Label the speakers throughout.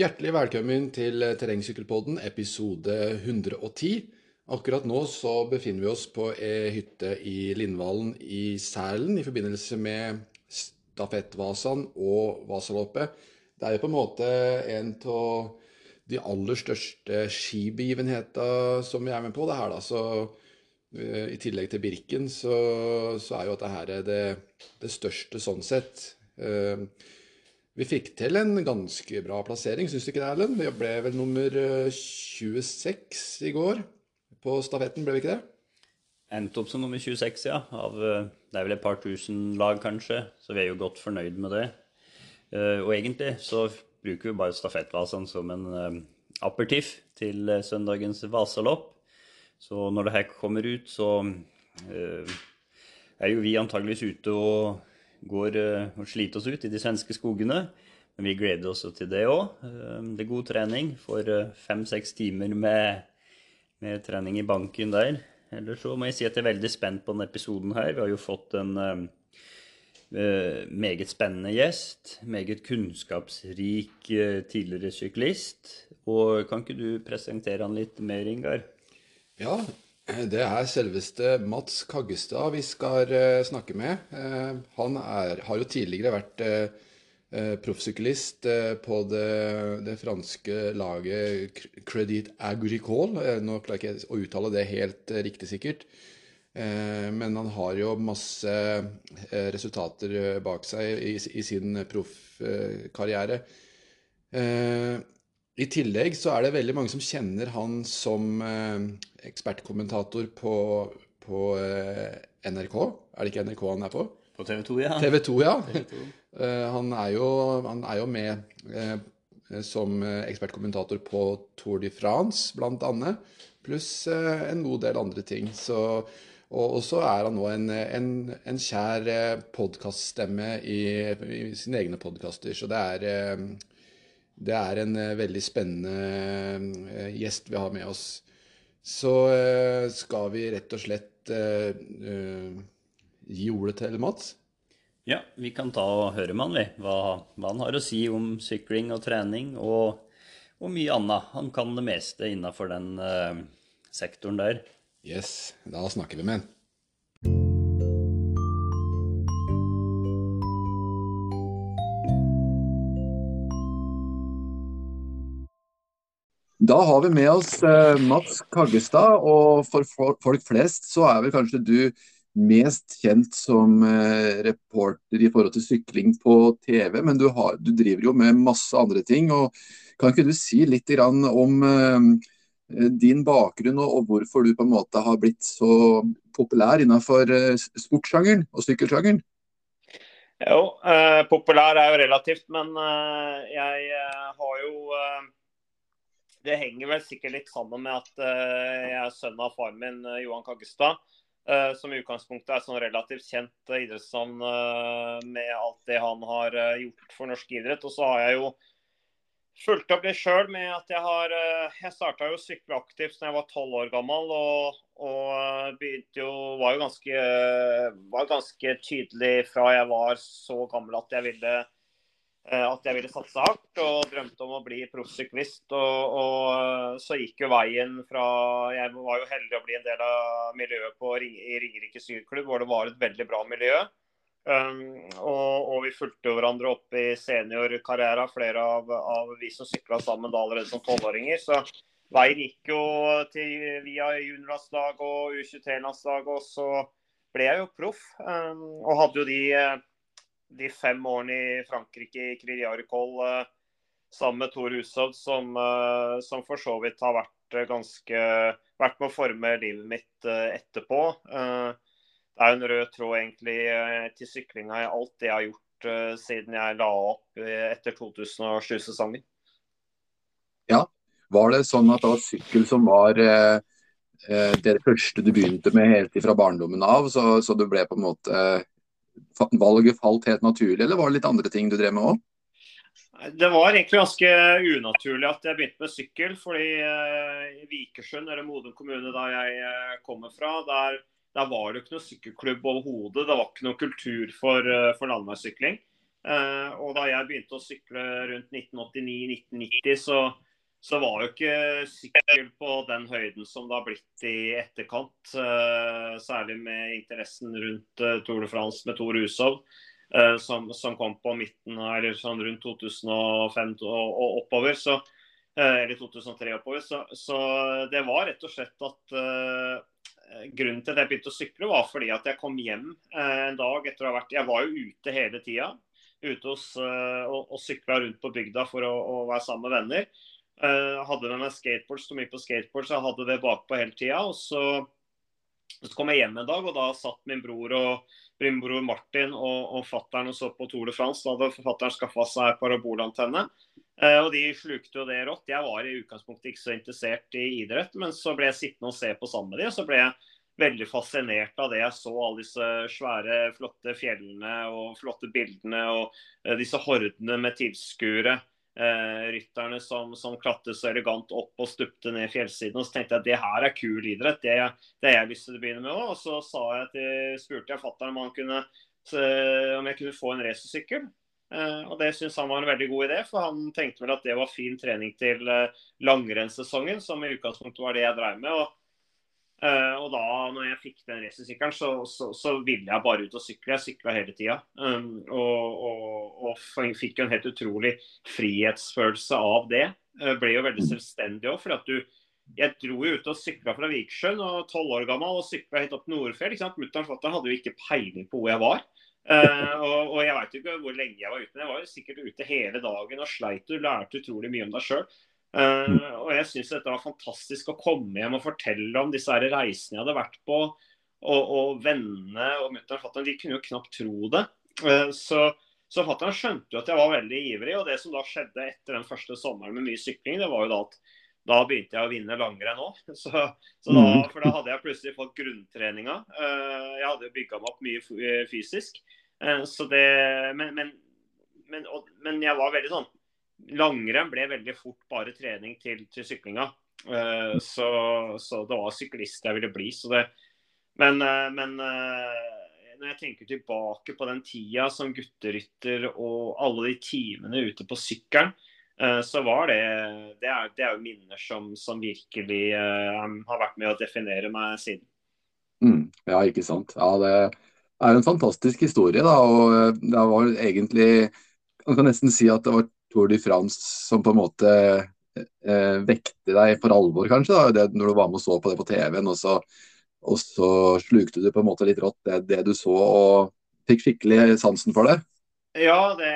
Speaker 1: Hjertelig velkommen til Terrengsykkelpodden episode 110. Akkurat nå så befinner vi oss på ei hytte i Lindvallen i Sælen i forbindelse med stafettvasene og Vasaloppet. Det er jo på en måte en av de aller største skibegivenhetene som vi er med på. det her da, så eh, I tillegg til Birken så, så er jo dette det, det største sånn sett. Vi fikk til en ganske bra plassering, syns du ikke det, Erlend? Vi ble vel nummer 26 eh, i går på stafetten, ble vi ikke det?
Speaker 2: Endte opp som nummer 26, ja. Av, eh, det er vel et par tusen lag, kanskje. Så vi er jo godt fornøyd med det. Eh, og egentlig så bruker vi bare stafettvasene som en aperitiff til søndagens vasalopp. Så når det her kommer ut, så er jo vi antageligvis ute og går eh, og sliter oss ut i de svenske skogene. Men vi gleder oss til det òg. Eh, det er god trening. Får eh, fem-seks timer med, med, trening i banken der. Ellers så må jeg si at jeg er veldig spent på denne episoden her. Vi har jo fått en uh, meget spennende gjest. Meget kunnskapsrik uh, tidligere syklist. Og kan ikke du presentere han litt mer, Ingar?
Speaker 1: Ja, det er selveste Mats Kaggestad vi skal uh, snakke med. Uh, han er, har jo tidligere vært proffsyklist på det, det, franske laget Credit Agricole. nå klarer jeg ikke å uttale det helt riktig sikkert. men han har jo masse resultater bak seg i, i sin proffkarriere. I tillegg så er det veldig mange som kjenner han som eh, ekspertkommentator på, på eh, NRK. Er det ikke NRK han er på?
Speaker 2: På TV 2, ja.
Speaker 1: TV 2, ja. TV 2. Eh, han, er jo, han, er jo, med som ekspertkommentator på Tour de France, blant annet. Pluss en god del andre ting. Så, og, så er han nå en, en, en kjær podkaststemme i, i, sine egne podkaster. Så det er det er en uh, veldig spennende uh, gjest vi har med oss. Så uh, skal vi rett og slett gi ordet til Mats.
Speaker 2: Ja, vi kan ta og høre med han, vi. Hva, hva, han har å si om sykling og trening og, og mye annet. Han kan det meste innafor den sektoren der.
Speaker 1: Yes, da snakker vi med han. Da har vi med oss eh, Mats Kaggestad, og for folk flest så er vel kanskje du mest kjent som eh, reporter i forhold til sykling på TV, men du, har, du driver jo med masse andre ting. og Kan ikke du si litt om eh, din bakgrunn og, hvorfor du på en måte har blitt så populær innenfor sportssjangeren og sykkelsjangeren?
Speaker 3: Jo, eh, populær er jo relativt, men eh, jeg har jo det henger vel sikkert litt sammen med at uh, jeg er sønn av faren min, uh, Johan Kaggestad. Uh, som i utgangspunktet er sånn relativt kjent idrettsnavn med alt det han har gjort for norsk idrett. Og så har jeg jo fulgt opp det sjøl med at jeg har Jeg starta jo å sykle aktivt da jeg var tolv år gammel. Og, og begynte jo Var jo ganske, var ganske tydelig fra jeg var så gammel at jeg ville Eh, at jeg ville satse hardt og drømte om å bli proffsyklist. Og, og, eh, så gikk jo veien fra Jeg var jo heldig å bli en del av miljøet på, i Ringerike syklubb, hvor det var et veldig bra miljø. Um, og, og, vi fulgte hverandre opp i seniorkarriera, flere av, av, vi som sykla sammen da allerede som tolvåringer. Så veien gikk jo til, via juniorlandslag og U23-landslag, og så ble jeg jo proff. Um, og hadde jo de eh, de fem årene i Frankrike i Cridiaricol eh, sammen med Tor Hushovd, som, eh, som, for så vidt har vært eh, ganske vært med å forme livet mitt etterpå. Det er en rød tråd egentlig til syklinga i alt det jeg har gjort siden jeg la opp etter 2007-sesongen.
Speaker 1: Ja, var det sånn at det var sykkel som var det første du begynte med helt fra barndommen av, så, så du ble på en måte valget falt helt naturlig, eller var det litt andre ting du drev med òg?
Speaker 3: Det var egentlig ganske unaturlig at jeg begynte med sykkel. fordi uh, I Vikersund, eller Modum kommune der jeg uh, kommer fra, der, der, var det ikke noe sykkelklubb overhodet. Det var ikke noe kultur for, uh, for landeveissykling. Og da jeg begynte å sykle rundt 1989-1990, så, så, var jo ikke sykkel på den høyden som det har blitt i etterkant. Uh, særlig med interessen rundt uh, Tour de France med Tor Hushovd, som, som, kom på midten, eller sånn rundt 2005 og, og oppover. Så, eller 2003 oppover. Så, så, det var rett og slett at grunnen til at jeg begynte å sykle, var fordi at jeg kom hjem en dag etter å ha vært Jeg var jo ute hele tida ute hos, uh, og, og sykla rundt på bygda for å, å være sammen med venner. Uh, hadde med meg skateboard, sto mye på skateboard, så jeg hadde det bakpå hele tida. Og så, så, kom jeg hjem en dag, og da satt min bror og min bror Martin og, og fattern og så på Tour de France. Da hadde fattern skaffa seg parabolantenne. Uh, og de slukte jo det rått. Jeg var i utgangspunktet ikke så interessert i idrett, men så ble jeg sittende og se på sammen med de, og så ble jeg veldig fascinert av det jeg så. Alle disse svære, flotte fjellene og flotte bildene og uh, disse hordene med tilskuere. Uh, rytterne som, som klatret så elegant opp og stupte ned fjellsiden. Og så tenkte jeg at det her er kul idrett. Det, har jeg lyst til å begynne med òg. Og så jeg til, spurte jeg fatter'n om, om jeg kunne få en racersykkel. Uh, og det syntes han var en veldig god idé, for han tenkte vel at det var fin trening til uh, langrennssesongen, som i utgangspunktet var det jeg drev med. og og da når jeg fikk den racersykkelen, så, så, så, ville jeg bare ut og sykle. Jeg sykla hele tida. Um, og, og, og, fikk en helt utrolig frihetsfølelse av det. Uh, ble jo veldig selvstendig òg. For at du Jeg dro jo ut og sykla fra Viksjøen og tolv år gammel og sykla helt opp Nordfjell. Mutter'n og fatter'n hadde jo ikke peiling på hvor jeg var. Uh, og, og, jeg veit ikke hvor lenge jeg var ute, men jeg var jo sikkert ute hele dagen og sleit og lærte utrolig mye om deg sjøl. Uh, og jeg syns dette var fantastisk å komme hjem og fortelle om disse her reisene jeg hadde vært på. Og, og vennene og mutter'n fatter'n de kunne jo knapt tro det. Uh, så så fatter'n skjønte jo at jeg var veldig ivrig. Og det som da skjedde etter den første sommeren med mye sykling, det var jo da at da begynte jeg å vinne langrenn òg. Så, så da, mm. for da hadde jeg plutselig fått grunntreninga. Uh, jeg hadde jo bygga meg opp mye fysisk. så det men, men, men, og, men jeg var veldig sånn langrenn ble veldig fort bare trening til, til syklinga. Uh, så, så, det var syklist jeg ville bli. Det, men, uh, men uh, når jeg tenker tilbake på den tida som gutterytter og alle de timene ute på sykkelen, så var det Det er, det er jo minner som, som virkelig har vært med å definere meg siden.
Speaker 1: Mm, ja, ikke sant. Ja, det er en fantastisk historie, da. Og det var egentlig Man kan nesten si at det var Tour de France som på en måte eh, vekte deg for alvor, kanskje? da, det, Når du var med og så på det på TV-en, og så, og så slukte du på en måte litt rått det, det, du så, og fikk skikkelig sansen for det?
Speaker 3: Ja, det,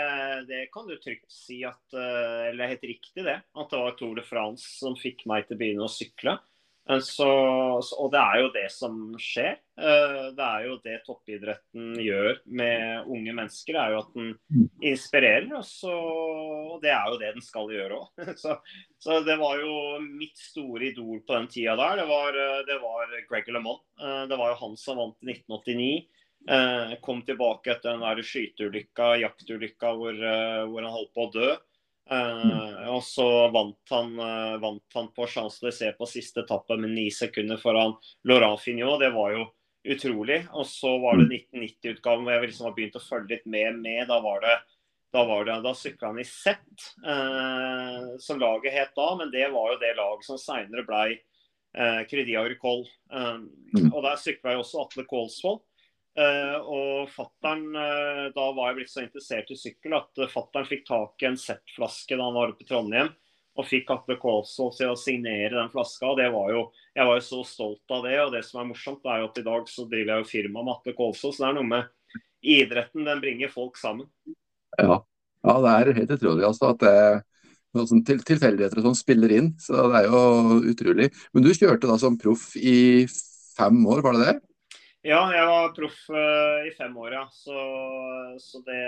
Speaker 3: det kan du trygt si at eh, Eller helt riktig, det. At det var Tour de France som fikk meg til å begynne å sykle. Eh, så, og det er jo det som skjer. Eh, det er jo det toppidretten gjør med unge mennesker. Er jo at den inspirerer. Og, det er jo det den skal gjøre òg. Så, så, det var jo mitt store idol på den tida der. Det var, det var Greg LeMond. Eh, det var jo han som vant i 1989. Kom tilbake etter den der skyteulykka, jaktulykka hvor, hvor han holdt på å dø. Uh, og så vant han, uh, vant han på Champs-Élysées på siste etappe med ni sekunder foran Laurent Fignot. Det var jo utrolig. Og så var det 1990-utgaven hvor jeg liksom har begynt å følge litt med. med. Da var det da, var det, da sykla han i Z, uh, som laget het da. Men det var jo det laget som seinere blei eh, Crédit Agricole. Um, og der sykla jo også Atle Kålsvold. Uh, og fatteren, uh, Da var jeg blitt så interessert i sykkel at uh, fattern fikk tak i en Z-flaske da han var oppe i Trondheim. Og fikk Atle Kaasås til å signere den flaska. og det var jo, Jeg var jo så stolt av det. Og det som er morsomt, er jo at i dag så driver jeg jo firma med Atle Kaasås. Så det er noe med idretten. Den bringer folk sammen.
Speaker 1: Ja, ja det er helt utrolig altså at det noen sånn til, tilfeldigheter og sånn spiller inn. Så det er jo utrolig. Men du kjørte da som proff i fem år, var det det?
Speaker 3: Ja, jeg var proff uh, i fem år, ja. Så, så det,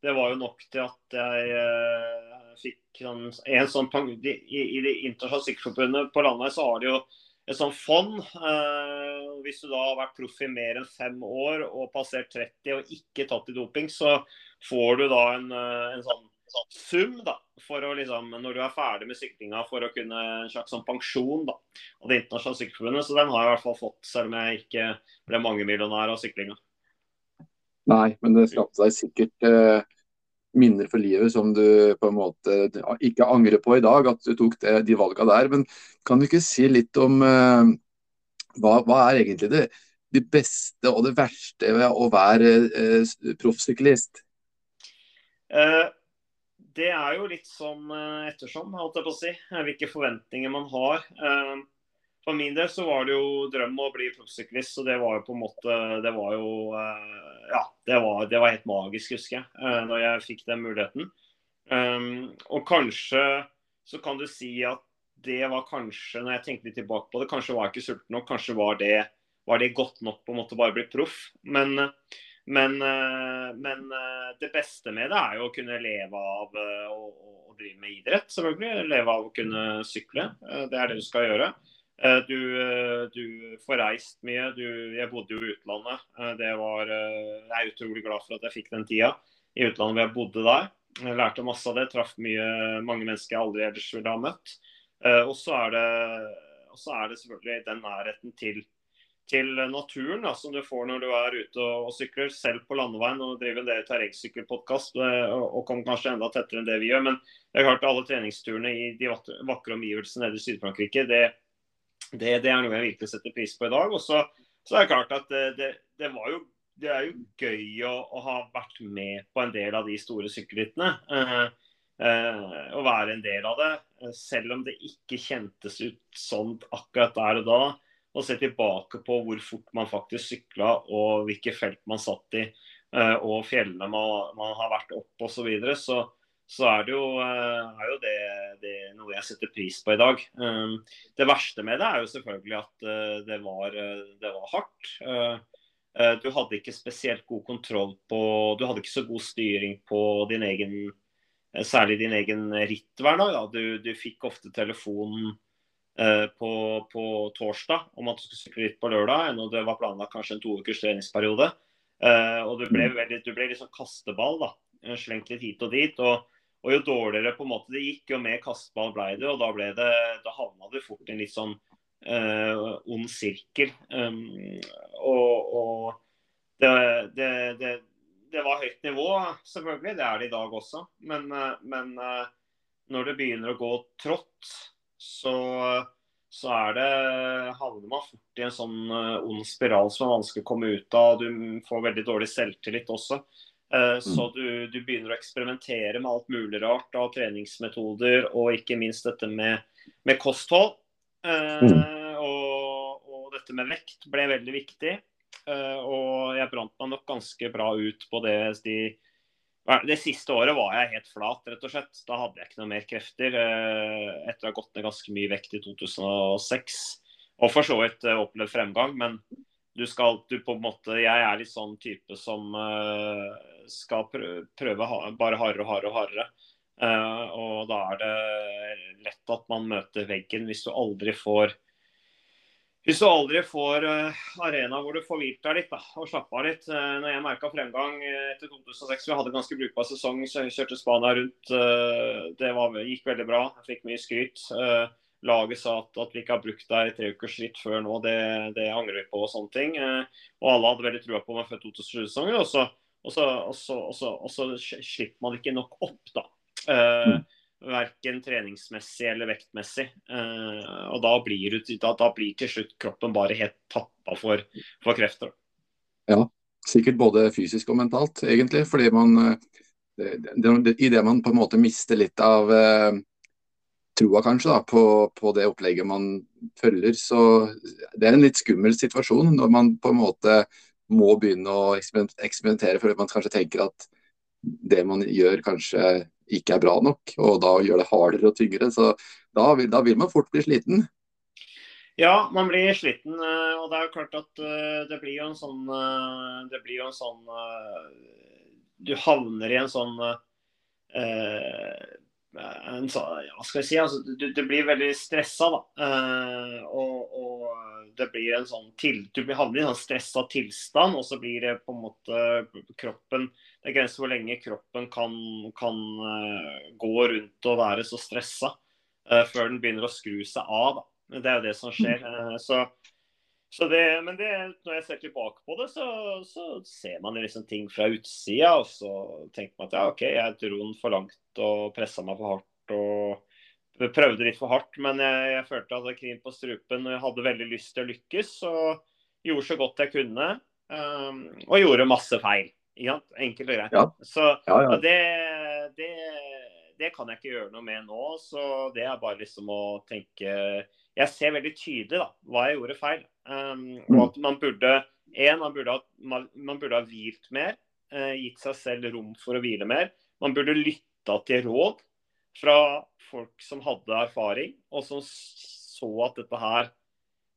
Speaker 3: det, var jo nok til at jeg uh, fikk sånn, en sånn I, i det internasjonale sykkelforbundet på landet så har de jo et sånt fond. Uh, hvis du da har vært proff i mer enn fem år og passert 30 og ikke tatt i doping, så får du da en, en sånn sum da, for å liksom, når du er ferdig med syklinga, for å kunne en slags sånn pensjon da, av Det internasjonale sykkelforbundet. Så den har jeg i hvert fall fått, selv om jeg ikke ble mangemillionær av syklinga.
Speaker 1: Nei, men det skapte deg sikkert eh, minner for livet som du på en måte ikke angrer på i dag, at du tok det, de valga der. Men kan du ikke si litt om eh, hva, hva, er egentlig det, det, beste og det verste ved å være eh, proffsyklist?
Speaker 3: Eh, det er jo litt sånn eh, ettersom, holdt jeg på å si, hvilke forventninger man har. Eh, for min del så var det jo drøm å bli proffsyklist, så det var jo på en måte Det var jo eh, Ja, det var, det var helt magisk, husker jeg, eh, når jeg fikk den muligheten. Og kanskje så kan du si at det var kanskje, når jeg tenkte litt tilbake på det, kanskje var jeg ikke sulten nok. Kanskje var det, var det godt nok på en måte bare bli proff. Men, men, eh, men, det beste med det er jo å kunne leve av å, å drive med idrett, selvfølgelig. Leve av å kunne sykle. Det er det du skal gjøre. Eh, du, eh, du, får reist mye. Du, jeg bodde jo i utlandet. Eh, det var, jeg er utrolig glad for at jeg fikk den tida i utlandet hvor jeg bodde der. Jeg lærte masse av det. Traff mye, mange mennesker jeg aldri ellers ville ha møtt. Og så er, er, det selvfølgelig den nærheten til, til naturen da, som du får når du er ute og, og sykler, selv på landeveien. og driver en del terrengsykkelpodkast og, og kommer kanskje enda tettere enn det vi gjør. Men jeg har hørt alle treningsturene i de vakre omgivelsene nede i Syd-Frankrike. det det, det, er noe jeg virkelig setter pris på i dag. Og så, er det klart at det, det, jo det er jo gøy å, å, ha vært med på en del av de store sykkelrittene. Eh, eh, å være en del av det, eh, selv om det ikke kjentes ut sånn akkurat der og da. Å se tilbake på hvor fort man faktisk sykla og hvilke felt man satt i, eh, og fjellene man, man har vært opp osv. Så, videre. så så er det jo, eh, er jo det, det, noe jeg setter pris på i dag. Um, det verste med det er jo selvfølgelig at eh, det var, det var hardt. Du hadde ikke spesielt god kontroll på Du hadde ikke så god styring på din egen Særlig din egen ritthverdag. Du, du fikk ofte telefonen på, på, torsdag om at du skulle sykle litt på lørdag, enn det var planlagt kanskje en to ukers treningsperiode. Og du ble, mm. veldig, du ble liksom kasteball. da, Slengt litt hit og dit. og og jo dårligere på en måte det gikk, jo mer kastball ble det. Og da, ble det, da havna det fort i en litt sånn uh, ond sirkel. Um, og, og det, det, det, det, var høyt nivå, selvfølgelig. Det er det i dag også. Men, men når det begynner å gå trått, så, så er det, havner man fort i en sånn ond spiral som er vanskelig å komme ut av. Du får veldig dårlig selvtillit også. Eh, så mm. du, du, begynner å eksperimentere med alt mulig rart av treningsmetoder, og ikke minst dette med, med kosthold. Eh, mm. Og, og, dette med vekt ble veldig viktig. Eh, og jeg brant meg nok ganske bra ut på det de, det siste året var jeg helt flat, rett og slett. Da hadde jeg ikke noe mer krefter. Etter å ha gått ned ganske mye vekt i 2006. Og for så vidt opplevd fremgang. Men du skal du på en måte Jeg er litt sånn type som uh, skal prøve, bare hardere og hardere og hardere. Og da er det lett at man møter veggen hvis du aldri får hvis du aldri får uh, arena hvor du får hvilt deg litt da, og slappe av litt. Uh, når jeg merka fremgang etter 2006, vi hadde ganske brukbar sesong, så jeg kjørte Spania rundt. Uh, det var, gikk veldig bra. Jeg fikk mye skryt. Laget sa at, at, vi ikke har brukt deg i tre ukers ritt før nå, det, det, angrer vi på og sånne ting. og alle hadde veldig trua på meg før 2007-sesongen. Og så slipper man ikke nok opp, da. Mm. Verken treningsmessig eller vektmessig. Uh, og da blir, da, da blir, til slutt kroppen bare helt tappa for, for krefter.
Speaker 1: Ja, sikkert både fysisk og mentalt, egentlig. Fordi man det, det, I det man på en måte mister litt av uh, troa kanskje da, på, på, det opplegget man følger, så det er en litt skummel situasjon når man på en måte må begynne å eksperimentere fordi man kanskje tenker at det man gjør kanskje ikke er bra nok, og da gjør det hardere og tyngre. Så da vil, da vil man fort bli sliten.
Speaker 3: Ja, man blir sliten. Eh, og det er jo klart at eh, det blir jo en sånn eh, Det blir jo en sånn Du havner i en sånn en, ja, skal jeg si, altså, du, du, blir veldig stressa, da. Og, og, det blir en sånn til, Du havner i en sånn stressa tilstand, og så blir det på en måte kroppen Det er grenser hvor lenge kroppen kan, kan uh, gå rundt og være så stressa uh, før den begynner å skru seg av. Da. Det er jo det som skjer. så så det, men det, når jeg ser tilbake på det, så, så ser man liksom ting fra utsida. Og så tenker man at ja, OK, jeg dro den for langt og pressa meg for hardt. og Prøvde litt for hardt, men jeg, jeg følte at det krim på strupen. og Jeg hadde veldig lyst til å lykkes. Og gjorde så godt jeg kunne. Um, og gjorde masse feil. Enkelt og greit.
Speaker 4: Ja.
Speaker 3: Så
Speaker 4: Ja, ja.
Speaker 3: det, det, det kan jeg ikke gjøre noe med nå. Så det er bare liksom å tenke Jeg ser veldig tydelig da, hva jeg gjorde feil. Um,
Speaker 4: Mm.
Speaker 3: og at man burde en, man burde, ha, man, burde ha hvilt mer. Uh, gitt seg selv rom for å hvile mer. Man burde lytta til råd fra folk som hadde erfaring, og som så at dette her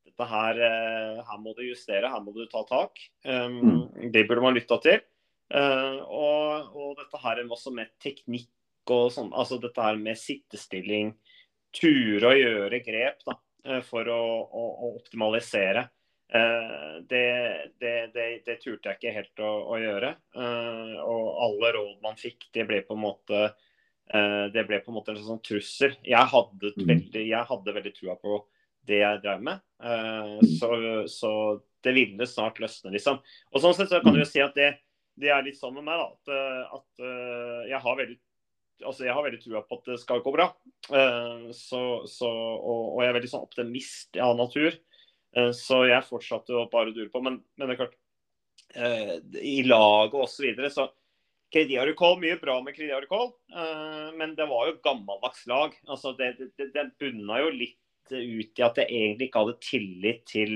Speaker 3: dette her, eh, her må du justere, her må du ta tak. Um, Det burde man lytta til. Eh, og, og dette her er også med teknikk og sånn. Altså dette her med sittestilling. Ture å gjøre grep da, eh, for å, å, å optimalisere. Eh, det, det, det, det turte jeg ikke helt å, å gjøre. Og alle råd man fikk, det ble på en måte det ble på en måte en sånn trussel. Jeg hadde
Speaker 4: Mm.
Speaker 3: veldig, jeg hadde veldig trua på det jeg drev med. Eh, så, så det ville snart løsne, liksom. Og sånn sett så kan du jo si at det, det er litt sånn med meg, da. At, eh, at eh, jeg har veldig Altså, jeg har veldig trua på at det skal gå bra. Eh, så, så, og, og jeg er veldig sånn optimist av natur. Så jeg fortsatte å bare dure på. Men, men det er klart, i laget osv. Så, videre, så Kredi Arukol, mye bra med Kredi Arukol, eh, men det var jo gammeldags lag. Altså, det, det, det bunna jo litt ut i at jeg egentlig ikke hadde tillit til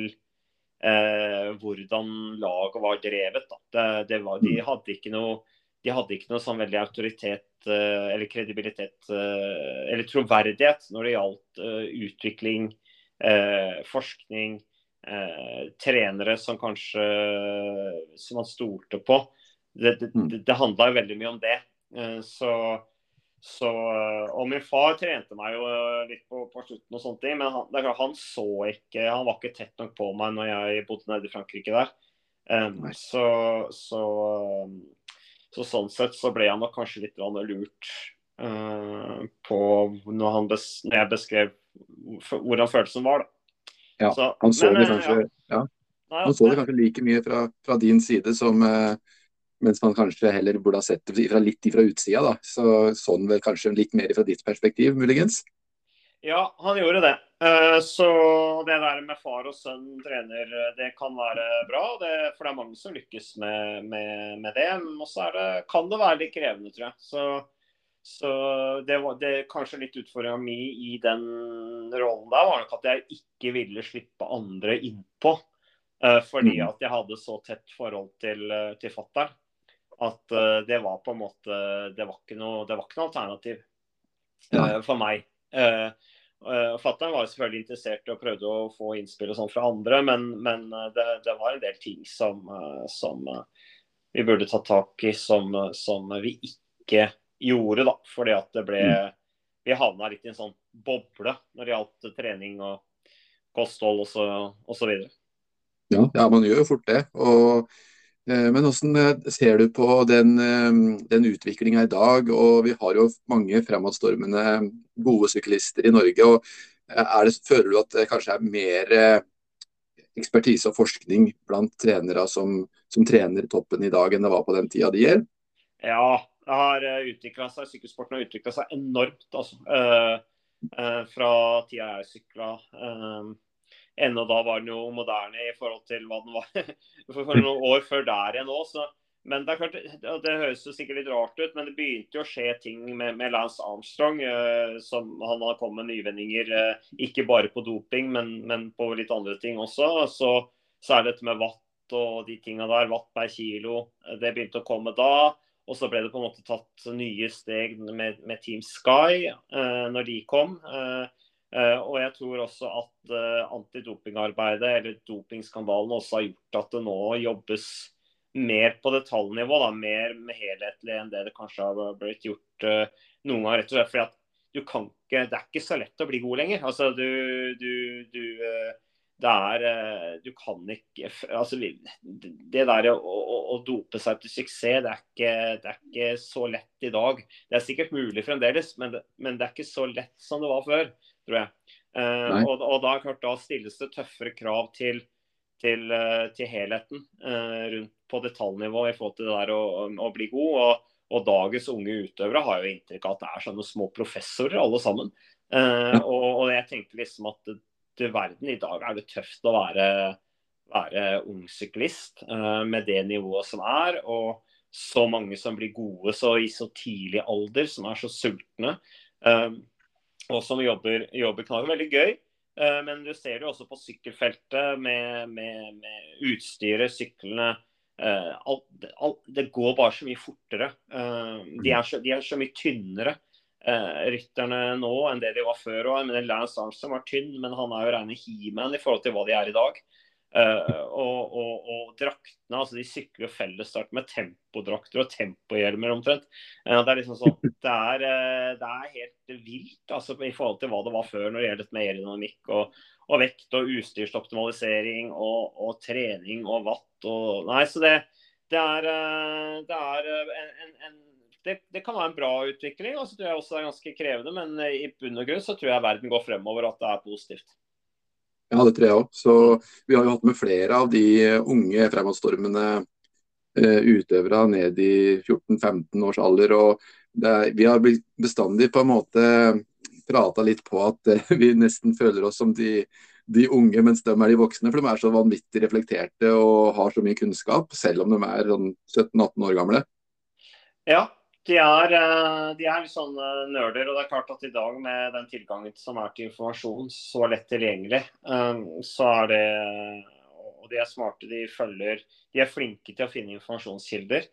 Speaker 3: eh, hvordan laget var drevet. Det, det var, de hadde ikke noe de hadde ikke noe sånn veldig autoritet eh, eller kredibilitet eh, eller troverdighet når det gjaldt eh, utvikling, eh, forskning, eh, trenere som kanskje som man stolte på. Det, det,
Speaker 4: Mm.
Speaker 3: det, handla veldig mye om det. Eh, så, så Og min far trente meg jo eh, litt på, på slutten, og sånne ting, men han, klart, han så ikke Han var ikke tett nok på meg når jeg bodde nede i Frankrike der. Um, så, så, um, så sånn sett så ble han nok kanskje litt lurt uh, på når, han bes, når jeg beskrev hvordan følelsen var. Da.
Speaker 4: Ja,
Speaker 3: Så-
Speaker 4: Han så
Speaker 3: men,
Speaker 4: det
Speaker 3: eh,
Speaker 4: kanskje ja.
Speaker 3: Nei,
Speaker 4: Han så det kanskje like mye fra, fra din side som eh, mens man kanskje heller burde ha sett det fra, litt fra utsida. da. Så sånn vel kanskje litt mer fra ditt perspektiv, muligens.
Speaker 3: Ja, han gjorde det. Eh, Så det der med far og sønn trener, det kan være bra. Det, for det er mange som lykkes med, med, med det. Og så er det, kan det være litt krevende, tror jeg. Så, så det var det, kanskje litt utfordringa mi i den rollen der var nok at jeg ikke ville slippe andre innpå. eh, Fordi
Speaker 4: Mhm.
Speaker 3: at jeg hadde så tett forhold til, eh, til fatter'n. At eh, det var på en måte Det var ikke noe, det var ikke noe alternativ
Speaker 4: Nei.
Speaker 3: eh, for meg. Uh, Fatter'n var selvfølgelig interessert og prøvde å få innspill og sånn fra andre, men, men eh, det, det var en del ting som, eh, som eh, vi burde ta tak i som, eh, som vi ikke gjorde, da. Fordi at det ble
Speaker 4: Mm.
Speaker 3: Vi havna litt i en sånn boble når det gjaldt trening og kosthold og så, og så videre.
Speaker 4: Ja, ja, man gjør jo fort det. Og, eh, men hvordan eh, ser du på den, eh, den utviklinga i dag? Og vi har jo mange fremadstormende gode syklister i Norge. og eh, det, Føler du at det kanskje er mer eh, ekspertise og forskning blant trenere som, som trener toppen i dag, enn det var på den tida de gjør?
Speaker 3: Ja, det har utvikla seg. Sykkelsporten har utvikla seg enormt, altså. Eh, eh, fra tida jeg sykla. Uh, ennå da var den jo moderne i forhold til hva den var for, noen år før der igjen òg. Men det er klart, det, høres jo sikkert litt rart ut, men det begynte jo å skje ting med, med Lance Armstrong. eh, som Han har kommet med nyvinninger, eh, ikke bare på doping, men, men på litt andre ting også. Så, det dette med watt og de tinga der. Watt per kilo. eh, Det begynte å komme da. Og så ble det på en måte tatt nye steg med, med Team Sky eh, når de kom. Eh, og jeg tror også at eh, antidopingarbeidet eller dopingskandalen også har gjort at det nå jobbes mer på detaljnivå, da, mer helhetlig enn det det kanskje har blitt gjort eh, noen ganger. rett og slett fordi at du kan ikke, Det er ikke så lett å bli god lenger. Altså, du, du, du eh, det er eh, Du kan ikke altså, Det der å, å, å dope seg til suksess, det er, ikke, det er ikke så lett i dag. Det er sikkert mulig fremdeles, men det, men det er ikke så lett som det var før, tror jeg. Eh, og, og da, klart, da stilles det tøffere krav til til, til helheten rundt på detaljnivå i forhold til det der å, å bli god. Og, og, dagens unge utøvere har jo inntrykk av at det er sånne små professorer alle sammen. Ja. Og, og, jeg tenkte liksom at til verden i dag er det tøft å være, være ung syklist med det nivået som er. og så mange som blir gode så i så tidlig alder, som er så sultne. Um, og som jobber, jobber knall. Veldig gøy. Uh, men du ser det også på sykkelfeltet med, med, med utstyret, syklene. Uh, alt, alt, det går bare så mye fortere. Uh, de, er så, de, er så, mye tynnere, rytterne nå, enn det de var før. Men Lance Armstrong var tynn, men han er jo rene he-man i forhold til hva de er i dag. Uh, og, og, og, draktene, altså de sykler jo fellesstart med tempodrakter og tempohjelmer omtrent. Uh, det er liksom sånn, det er, uh, det er helt vilt altså, i forhold til hva det var før når det gjelder med aerodynamikk og, og, vekt og utstyrsoptimalisering og, og trening og watt og Nei, så det, det er, det er en, en, en det, det, kan være en bra utvikling, og så tror jeg også det er ganske krevende. Men i bunn og grunn så tror jeg verden går fremover, at det er positivt.
Speaker 1: Ja, det tror jeg òg. Så vi har jo hatt med flere av de unge fremadstormende uh, utøvere ned i 14-15 års alder. og er, Vi har bestandig på en måte prata litt på at uh, vi nesten føler oss som de, de, unge, mens de er de voksne. For de er så vanvittig reflekterte og har så mye kunnskap, selv om de er sånn 17-18 år gamle.
Speaker 3: Ja, de er, eh, de er litt sånne nerder, og det er klart at i dag med den tilgangen som er til informasjon så lett tilgjengelig, eh, så er det Og de er smarte, de følger De er flinke til å finne informasjonskilder.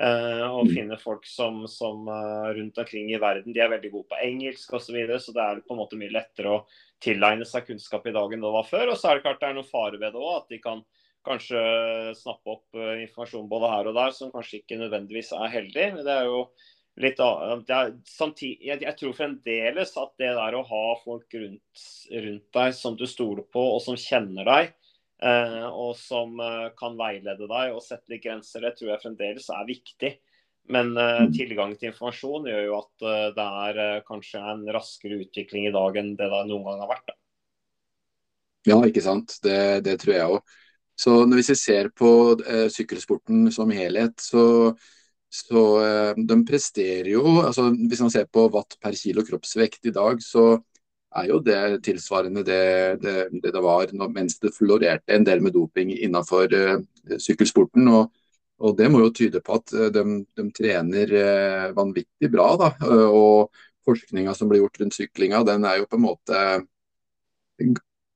Speaker 3: Eh, og mm. finne folk som, som rundt omkring i verden. De er veldig gode på engelsk osv. Så, videre, så det er på en måte mye lettere å tilegne seg kunnskap i dag enn det var før. Og så er det klart det er noen fare ved det òg, at de kan kanskje snappe opp eh, informasjon både her og der som kanskje ikke nødvendigvis er heldig. Det er jo litt er, samtidig, jeg, jeg, tror fremdeles at det der å ha folk rundt, rundt deg som du stoler på og som kjenner deg, eh, og som eh, kan veilede deg og sette litt grenser, det tror jeg fremdeles er viktig. Men eh, mm. tilgang til informasjon gjør jo at eh, det er eh, kanskje en raskere utvikling i dag enn det det noen gang har vært. Da.
Speaker 1: Ja, ikke sant. Det, det tror jeg òg. Så hvis vi ser på eh, sykkelsporten som helhet, så, så eh, de presterer jo altså Hvis man ser på watt per kilo kroppsvekt i dag, så er jo det tilsvarende det det, det, det var når, mens det florerte en del med doping innenfor eh, sykkelsporten. og og Det må jo tyde på at de, de trener eh, vanvittig bra. da, og Forskninga som blir gjort rundt syklinga, den er jo på en måte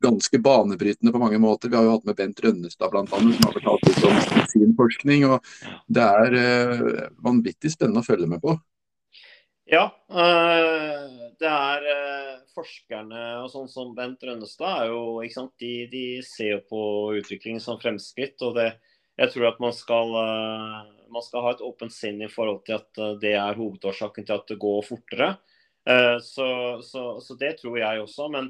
Speaker 1: ganske banebrytende på mange måter. Vi har jo hatt med Bent Rønnestad bl.a. som har fortalt litt om sin forskning. og Det er uh, vanvittig spennende å følge med på.
Speaker 3: Ja, uh, det er uh, forskerne og sånn som Bent Rønnestad er jo, ikke sant, de, de ser jo på utvikling som fremskritt. og det, jeg tror at man skal, man skal ha et åpent sinn i forhold til at det er hovedårsaken til at det går fortere. Så, så, så det tror jeg også. men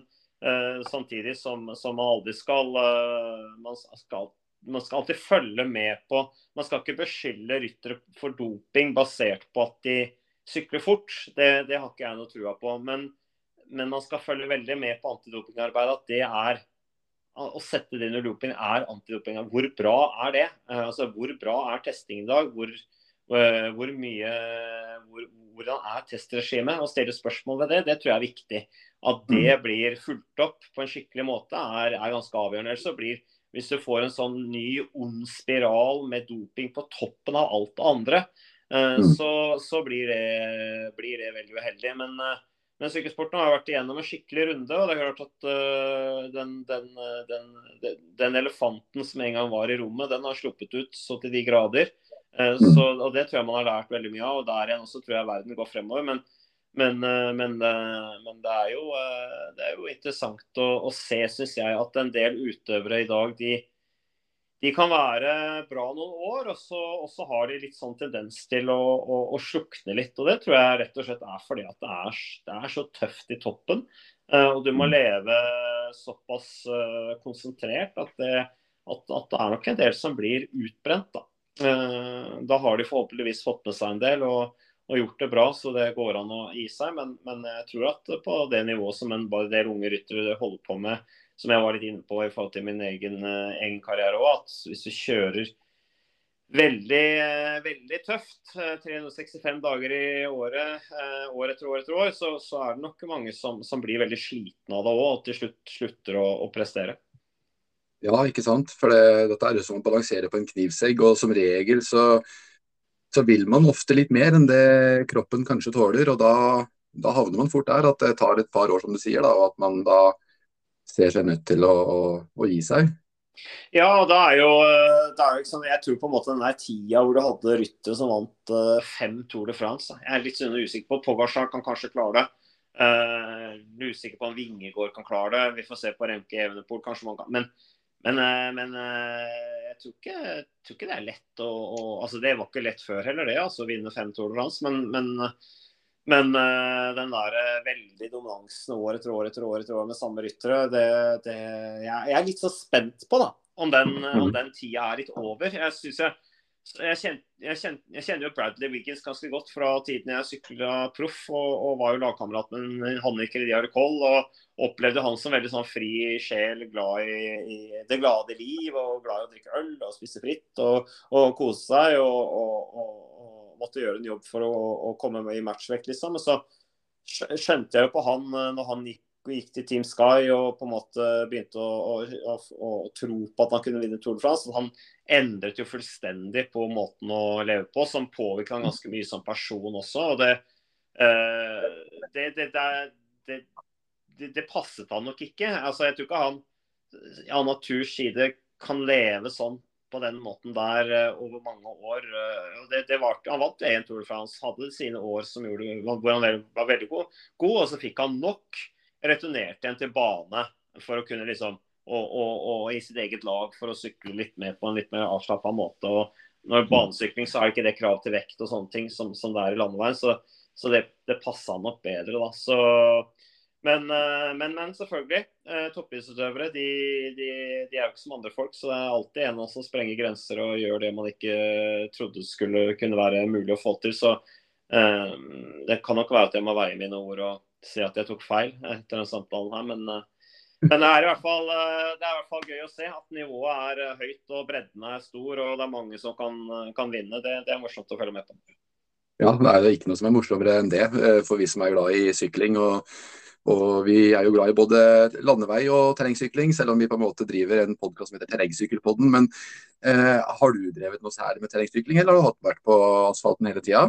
Speaker 3: samtidig som, som, man aldri skal, uh, man skal man skal alltid følge med på Man skal ikke beskylde ryttere for doping basert på at de sykler fort. Det, det har ikke jeg noe trua på. Men, men, man skal følge veldig med på antidopingarbeidet. At det er å sette det under doping er antidoping. Hvor bra er det? Uh, altså, hvor bra er testing i dag? Hvor, hvor mye hvor, Hvordan er testregimet? Å stille spørsmål ved det, det tror jeg er viktig. At det mm. blir fulgt opp på en skikkelig måte, er, er ganske avgjørende. Så blir, hvis du får en sånn ny ond spiral med doping på toppen av alt det andre, eh, mm. så, så blir, det, blir, det, veldig uheldig. Men, eh, men sykkelsporten har vært igjennom en skikkelig runde. og det er klart at uh, den, den, den, den, elefanten som en gang var i rommet, den har sluppet ut så til de grader. Uh, så, og Det tror jeg man har lært veldig mye av. og Der igjen også tror jeg verden går fremover. Men men, eh, men, eh, men det, er jo, eh, det, er jo, interessant å, å se, syns jeg, at en del utøvere i dag de, de kan være bra noen år, og så, og så, har de litt sånn tendens til å, å, å, slukne litt. og Det tror jeg rett og slett er fordi at det er, det er så tøft i toppen. Og du må leve såpass konsentrert at det, at, at det er nok en del som blir utbrent. Da, da har de forhåpentligvis fått med seg en del. og og gjort det bra, så det går an å gi seg. Men, men jeg tror at på det nivået som en del unge ryttere holder på med, som jeg var litt inne på i forhold til min egen, uh, egen karriere òg, at hvis du kjører veldig, uh, veldig tøft, 365 dager i året, år etter år etter år, så, så er det nok mange som, som blir veldig slitne av det òg, og til slutt slutter å, å prestere.
Speaker 4: Ja, ikke sant. For det, dette er jo som å balansere på en knivsegg. Og som regel så, så, vil man ofte litt mer enn det kroppen kanskje tåler. Og da, da, havner man fort der at det tar et par år, som du sier. Da, og at man da ser seg nødt til å, å, å gi seg.
Speaker 3: Ja, da er jo, da er jo liksom, Jeg tror på en måte den der tida hvor du hadde Rytte som vant uh, fem Tour de France. Jeg er litt sånn usikker på Pogasjar kan kanskje klare det. Uh, usikker på om Vingegård kan klare det. Vi får se på Remke Evenepool. kanskje man kan, Men men, eh, men eh, jeg, tror ikke, jeg, tror ikke, det er lett å, å, altså Det var ikke lett før heller, det. altså å Vinne fem Tour de France. Men, men, men eh, den der veldig dominansen år etter år etter år etter år med samme ryttere, det, det jeg, jeg, er litt så spent på da, om den, om den tida er litt over. Jeg synes jeg jeg, kjent, jeg, kjent, jeg, kjenner jo Bradley Wiggins ganske godt fra tiden jeg sykla proff, og, og, var jo lagkamerat med Hannik Diar Koll. Og opplevde han som veldig sånn fri sjel, glad i, i, det glade liv og glad i å drikke øl og spise fritt og, og kose seg. Og, og, måtte gjøre en jobb for å, å komme med i matchvekt, liksom. Og så skjønte jeg jo på han når han gikk gikk til Team Sky og på en måte begynte å, å, å, å tro på at han kunne vinne Tour de France. Han endret jo fullstendig på måten å leve på, som påvirket han ganske mye som person også. og det, eh, det, det, det, passet han nok ikke. Altså, jeg tror ikke han av naturs side kan leve sånn på den måten der uh, over mange år. Uh, det, det var, han vant én Tour de France, hadde sine år som gjorde, hvor han var veldig god, god, og så fikk han nok returnerte igjen til bane for å kunne liksom og, og, og, i sitt eget lag for å sykle litt mer på en litt mer avslappa måte. og Når banesykling så er ikke det krav til vekt og sånne ting som, som det er i landeveien. Så, så det, det passa nok bedre, da. Så, men, eh, men, men, selvfølgelig. Eh, Toppidrettsutøvere de, de, de, er jo ikke som andre folk. Så det er alltid en av oss som sprenger grenser og gjør det man ikke trodde skulle kunne være mulig å få til. Så um, det kan nok være at jeg må veie mine ord og si at jeg tok feil etter den samtalen her, men, eh, men det, er i hvert fall, eh, det er i hvert fall gøy å se at nivået er eh, høyt og bredden er stor og det er mange som kan, kan vinne. Det, det, er morsomt å følge med på.
Speaker 4: Ja, det er ikke noe som er morsommere enn det for vi som er glad i sykling. og og vi er jo glad i både landevei og terrengsykling, selv om vi på en måte driver en podkast som heter Terrengsykkelpodden. Men eh, har du drevet noe særlig med terrengsykling, eller har du vært på asfalten hele tida?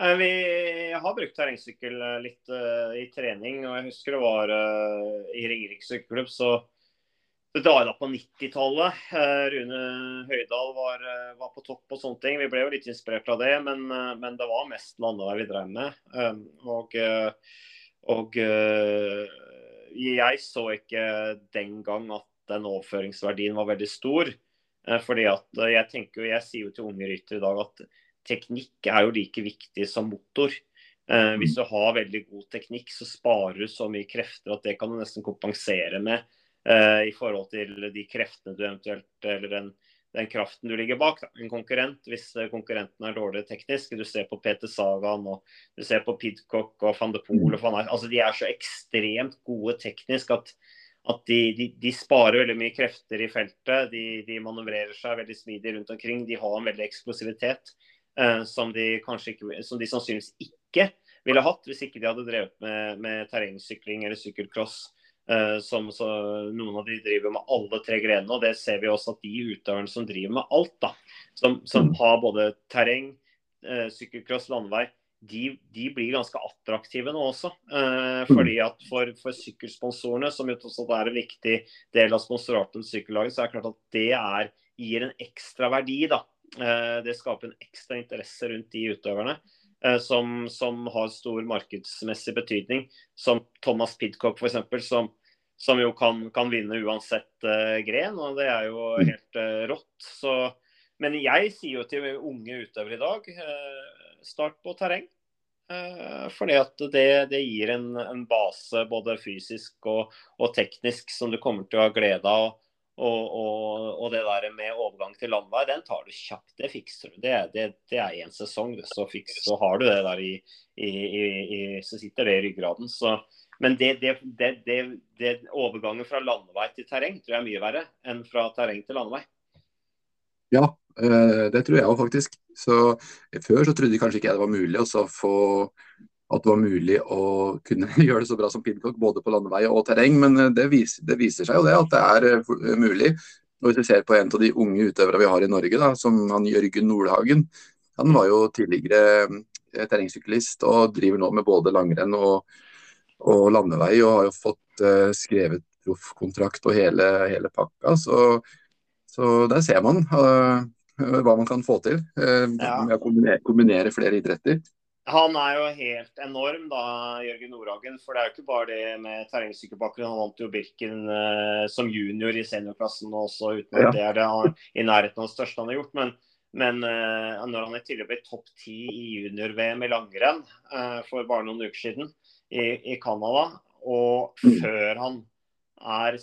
Speaker 3: Eh, vi har brukt terrengsykkel eh, litt uh, i trening. og Jeg husker det var uh, i Ringerike sykkelklubb. så det da på 90-tallet. Uh, Rune Høydal var, var, på topp og sånne ting. Vi ble jo litt inspirert av det, men, men det var mest landevei vi drev med. og, og jeg så ikke den gang at den overføringsverdien var veldig stor. fordi at jeg tenker, jeg sier jo til unge ryttere i dag at teknikk er jo like viktig som motor. Eh, hvis du har veldig god teknikk, så sparer du så mye krefter at det kan du nesten kompensere med eh, i forhold til de kreftene du eventuelt Eller den, den kraften du ligger bak. Da. En konkurrent, hvis konkurrenten er dårlig teknisk. Du ser på Peter Sagan og du ser på Pidcock og van de Poel altså, De er så ekstremt gode teknisk at at de, de, de, sparer veldig mye krefter i feltet. De, de manøvrerer seg veldig smidig rundt omkring. De har en veldig eksplosivitet. Eh, som de ikke, som de sannsynligvis ikke ville hatt hvis ikke de hadde drevet med, med terrengsykling eller sykkelcross. Uh, som så, Noen av de driver med alle tre grenene, og det ser vi også at de utøverne som driver med alt, da, som, som mm. har både terreng, uh, sykkelcross, landevei, de, de, blir ganske attraktive nå også. Uh, fordi at for, for sykkelsponsorene, som jo også er en viktig del av sponsoratet til sykkellaget, så er det klart at det er, gir en ekstra verdi da, det skaper en ekstra interesse rundt de utøverne. Eh, som, som har stor markedsmessig betydning, som Thomas Pidcock f.eks., som, som jo kan, kan, vinne uansett uh, gren. og Det er jo mm. helt uh, rått. Så, men jeg sier jo til unge utøvere i dag uh, start på terreng. fordi at det, det gir en, en, base både fysisk og, og, teknisk som du kommer til å ha glede av. Og, og, og, det der med overgang til landvei, den tar du kjapt. Det fikser du. Det, det, det er én sesong, så, fikser, så, har du det der i, i, i, Så sitter det i ryggraden. Så Men det, det, overgangen fra landevei til terreng tror jeg er mye verre enn fra terreng til landevei.
Speaker 1: Ja, eh, det tror jeg òg faktisk. Så Før så trodde kanskje ikke jeg det var mulig å få at det var mulig å kunne gjøre det så bra som Pidcock både på landevei og terreng, men eh, det viser, det viser, seg jo det at det er eh, mulig. Og Hvis vi ser på en av de unge utøverne vi har i Norge, da, som han Jørgen Nordhagen. Han var jo tidligere terrengsyklist og driver nå med både langrenn og, og landevei. Og har jo fått uh, skrevet proffkontrakt og hele, hele pakka. Så så der ser man uh, hva man kan få til uh, ja. med å kombinere, kombinere, flere idretter.
Speaker 3: Han er jo helt enorm, da, Jørgen Nordhagen. For det er jo ikke bare det med terrengsykkelbakken. Han vant jo Birken eh, som junior i seniorklassen også, uten at ja. det er det han, i nærheten av det største han har gjort. Men, men når han i tillegg ble topp ti i junior-VM i langrenn for bare noen uker siden i, i Canada, og mm. før han er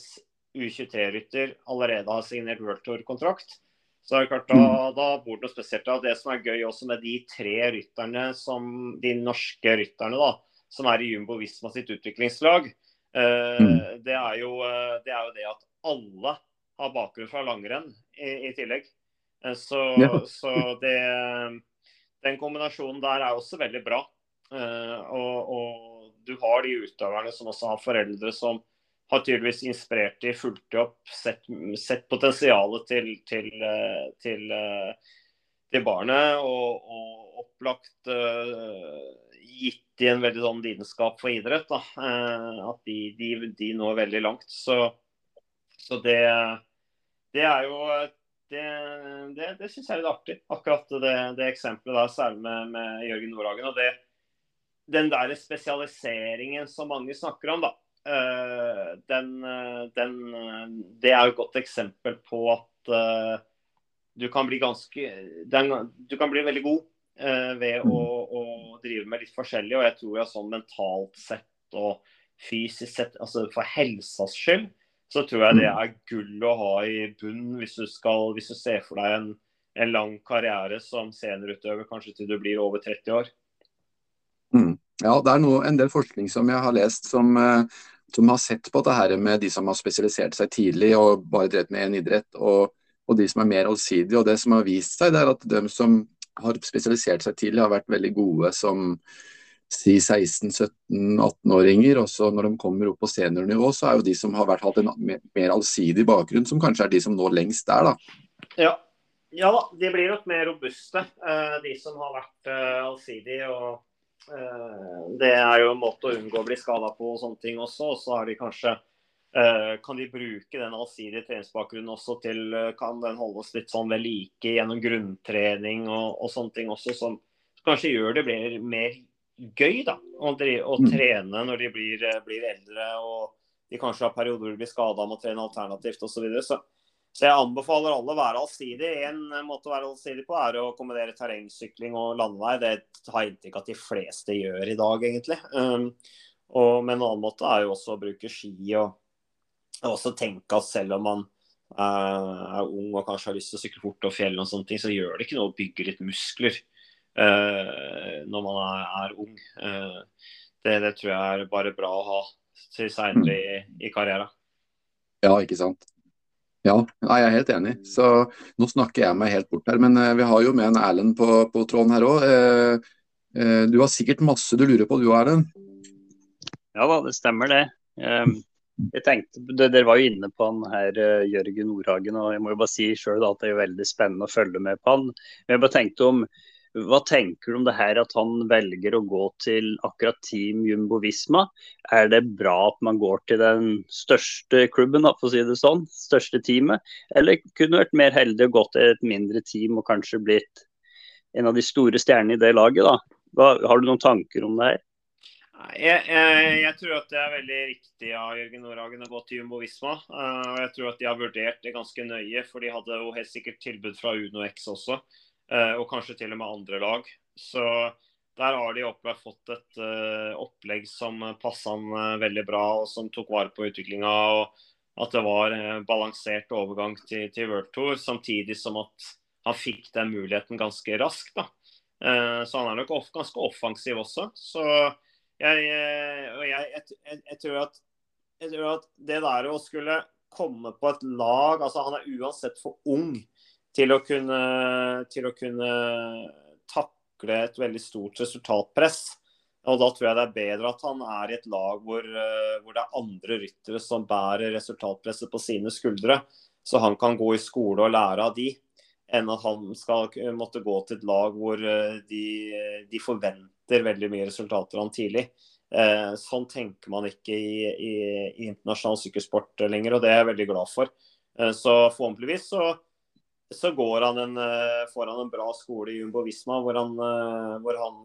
Speaker 3: U23-rytter allerede har signert World Tour-kontrakt. Så det er klart, da, mm. da bor det noe spesielt. Da. Det som er gøy også med de tre rytterne, som, de norske rytterne da, som er i Jumbo Visma sitt utviklingslag, eh, mm. det, er jo, eh, det, er jo, det at alle har bakgrunn fra langrenn i, i tillegg. Eh, så, ja. så det, den kombinasjonen der er også veldig bra. Eh, og, og, du har de utøverne som også har foreldre som har tydeligvis inspirert de, fulgt opp, sett, sett potensialet til, til, eh, til, eh, til barnet og, og opplagt uh, gitt de en veldig sånn lidenskap for idrett. Da. At de, de, de, når veldig langt. Så, så det, det, er jo Det, det, det syns jeg er litt artig, akkurat det, det eksempelet der, særlig med, med Jørgen Nordhagen. og det den der spesialiseringen som mange snakker om, da. Eh, den, eh, den, eh, det er jo et godt eksempel på at du kan bli ganske den, Du kan bli veldig god ved å, å, drive med litt forskjellig. Og jeg tror jeg sånn mentalt sett og fysisk sett, altså for helsas skyld, så tror jeg det er gull å ha i bunnen hvis du, skal, hvis du ser for deg en, en lang karriere som seniorutøver, kanskje til du blir over 30 år.
Speaker 1: Mm. Ja, det er noe, en del forskning som jeg har lest som, som har sett på det her med de som har spesialisert seg tidlig og bare drevet med én idrett, og, og, de som er mer allsidige. Og det som har vist seg, det er at de som har spesialisert seg tidlig, har vært veldig gode som si 16-17-18-åringer. Og så når de kommer opp på seniornivå, så er jo de som har vært, hatt en mer allsidig bakgrunn, som kanskje er de som når lengst der, da.
Speaker 3: Ja. ja da, de blir nok mer robuste, eh, de som har vært eh, allsidige. og det er jo en måte å unngå å bli skada på og sånne ting også. Og så har de kanskje eh, kan de bruke den allsidige treningsbakgrunnen også til eh, Kan den holdes litt sånn ved like gjennom grunntrening og, og, sånne ting også, som kanskje gjør det blir mer gøy da, å, å mm. trene når de blir, blir, eldre og de kanskje har perioder hvor de blir skada med å trene alternativt osv. Så, videre. så så jeg anbefaler alle å være allsidig. En måte å være allsidig på er å kombinere terrengsykling og landevei. Det har jeg inntrykk av at de fleste gjør i dag, egentlig. Um, og, men en annen måte er jo også å bruke ski og, og også tenke at selv om man uh, er ung og kanskje har lyst til å sykle fort og fjell og sånne ting, så gjør det ikke noe å bygge litt muskler uh, når man er, er ung. Uh, det, det, tror jeg er bare bra å ha til seinere i, i karrieren.
Speaker 1: Ja, ikke sant. Ja, jeg er helt enig. Så Nå snakker jeg meg helt bort her, men eh, vi har jo med en Erlend på, på tråden her òg. Eh, eh, du har sikkert masse du lurer på du Erlend?
Speaker 2: Ja da, det stemmer det. Ehm, jeg tenkte, Dere var jo inne på han her, Jørgen Nordhagen, og jeg må jo bare si selv at det er veldig spennende å følge med på han. Men Jeg bare tenkte om hva tenker du om det her at han velger å gå til akkurat Team Jumbo Visma? Er det bra at man går til den største klubben, for å si det sånn, største teamet? Eller kunne du vært mer heldig og gått til et mindre team og kanskje blitt en av de store stjernene i det laget? da? Hva, har du noen tanker om det her?
Speaker 3: Jeg, jeg, jeg, tror at det er veldig riktig av Jørgen Nordhagen å gå til Jumbo Visma. Uh, jeg tror at de har vurdert det ganske nøye, for de hadde jo helt sikkert tilbud fra Uno X også. Eh, og kanskje til og med andre lag. Så der har de opplevd fått et uh, opplegg som passa han uh, veldig bra, og som tok vare på utviklinga. og At det var balansert overgang til, til World Tour, samtidig som at han fikk den muligheten ganske raskt. da. så han er nok off, ganske offensiv også. Så jeg, jeg, jeg, tror at, jeg tror at det der å skulle komme på et lag altså Han er uansett for ung til å kunne, til å kunne takle et veldig stort resultatpress. Og Da tror jeg det er bedre at han er i et lag hvor, hvor det er andre ryttere som bærer resultatpresset på sine skuldre, så han kan gå i skole og lære av de enn at han skal måtte gå til et lag hvor eh, de, de forventer veldig mye resultater av han tidlig. Eh, sånn tenker man ikke i, i, i, internasjonal sykkelsport lenger, og det er jeg veldig glad for. Eh, så forhåpentligvis så, så går han en, får han en bra skole i Jumbo Visma, hvor han, hvor han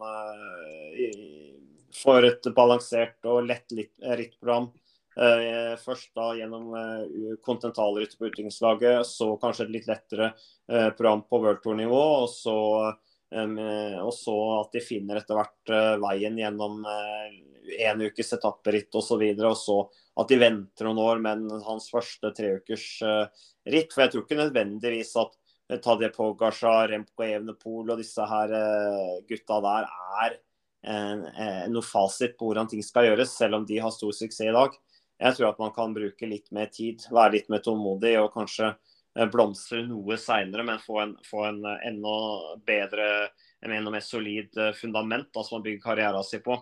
Speaker 3: får et balansert og lett rittprogram Uh, først da gjennom eh, kontinentalrytter på utviklingslaget, så kanskje et litt lettere uh, program på World Tour-nivå. Og, så, og så at de finner etter hvert veien gjennom en ukes etapperitt osv. Og, så videre, og så at de venter noen år med hans første treukers ritt. For jeg tror ikke nødvendigvis at Tadje Pogasja, Remko Evenepool og disse her gutta der er noe fasit på hvordan ting skal gjøres, selv om de har stor suksess i dag. Jeg tror at man kan bruke litt mer tid, være litt mer tålmodig og kanskje eh, blomstre noe seinere, men få en, få en, eh, enda bedre, en enda mer solid eh, fundament da, som man bygger karrieren sin på.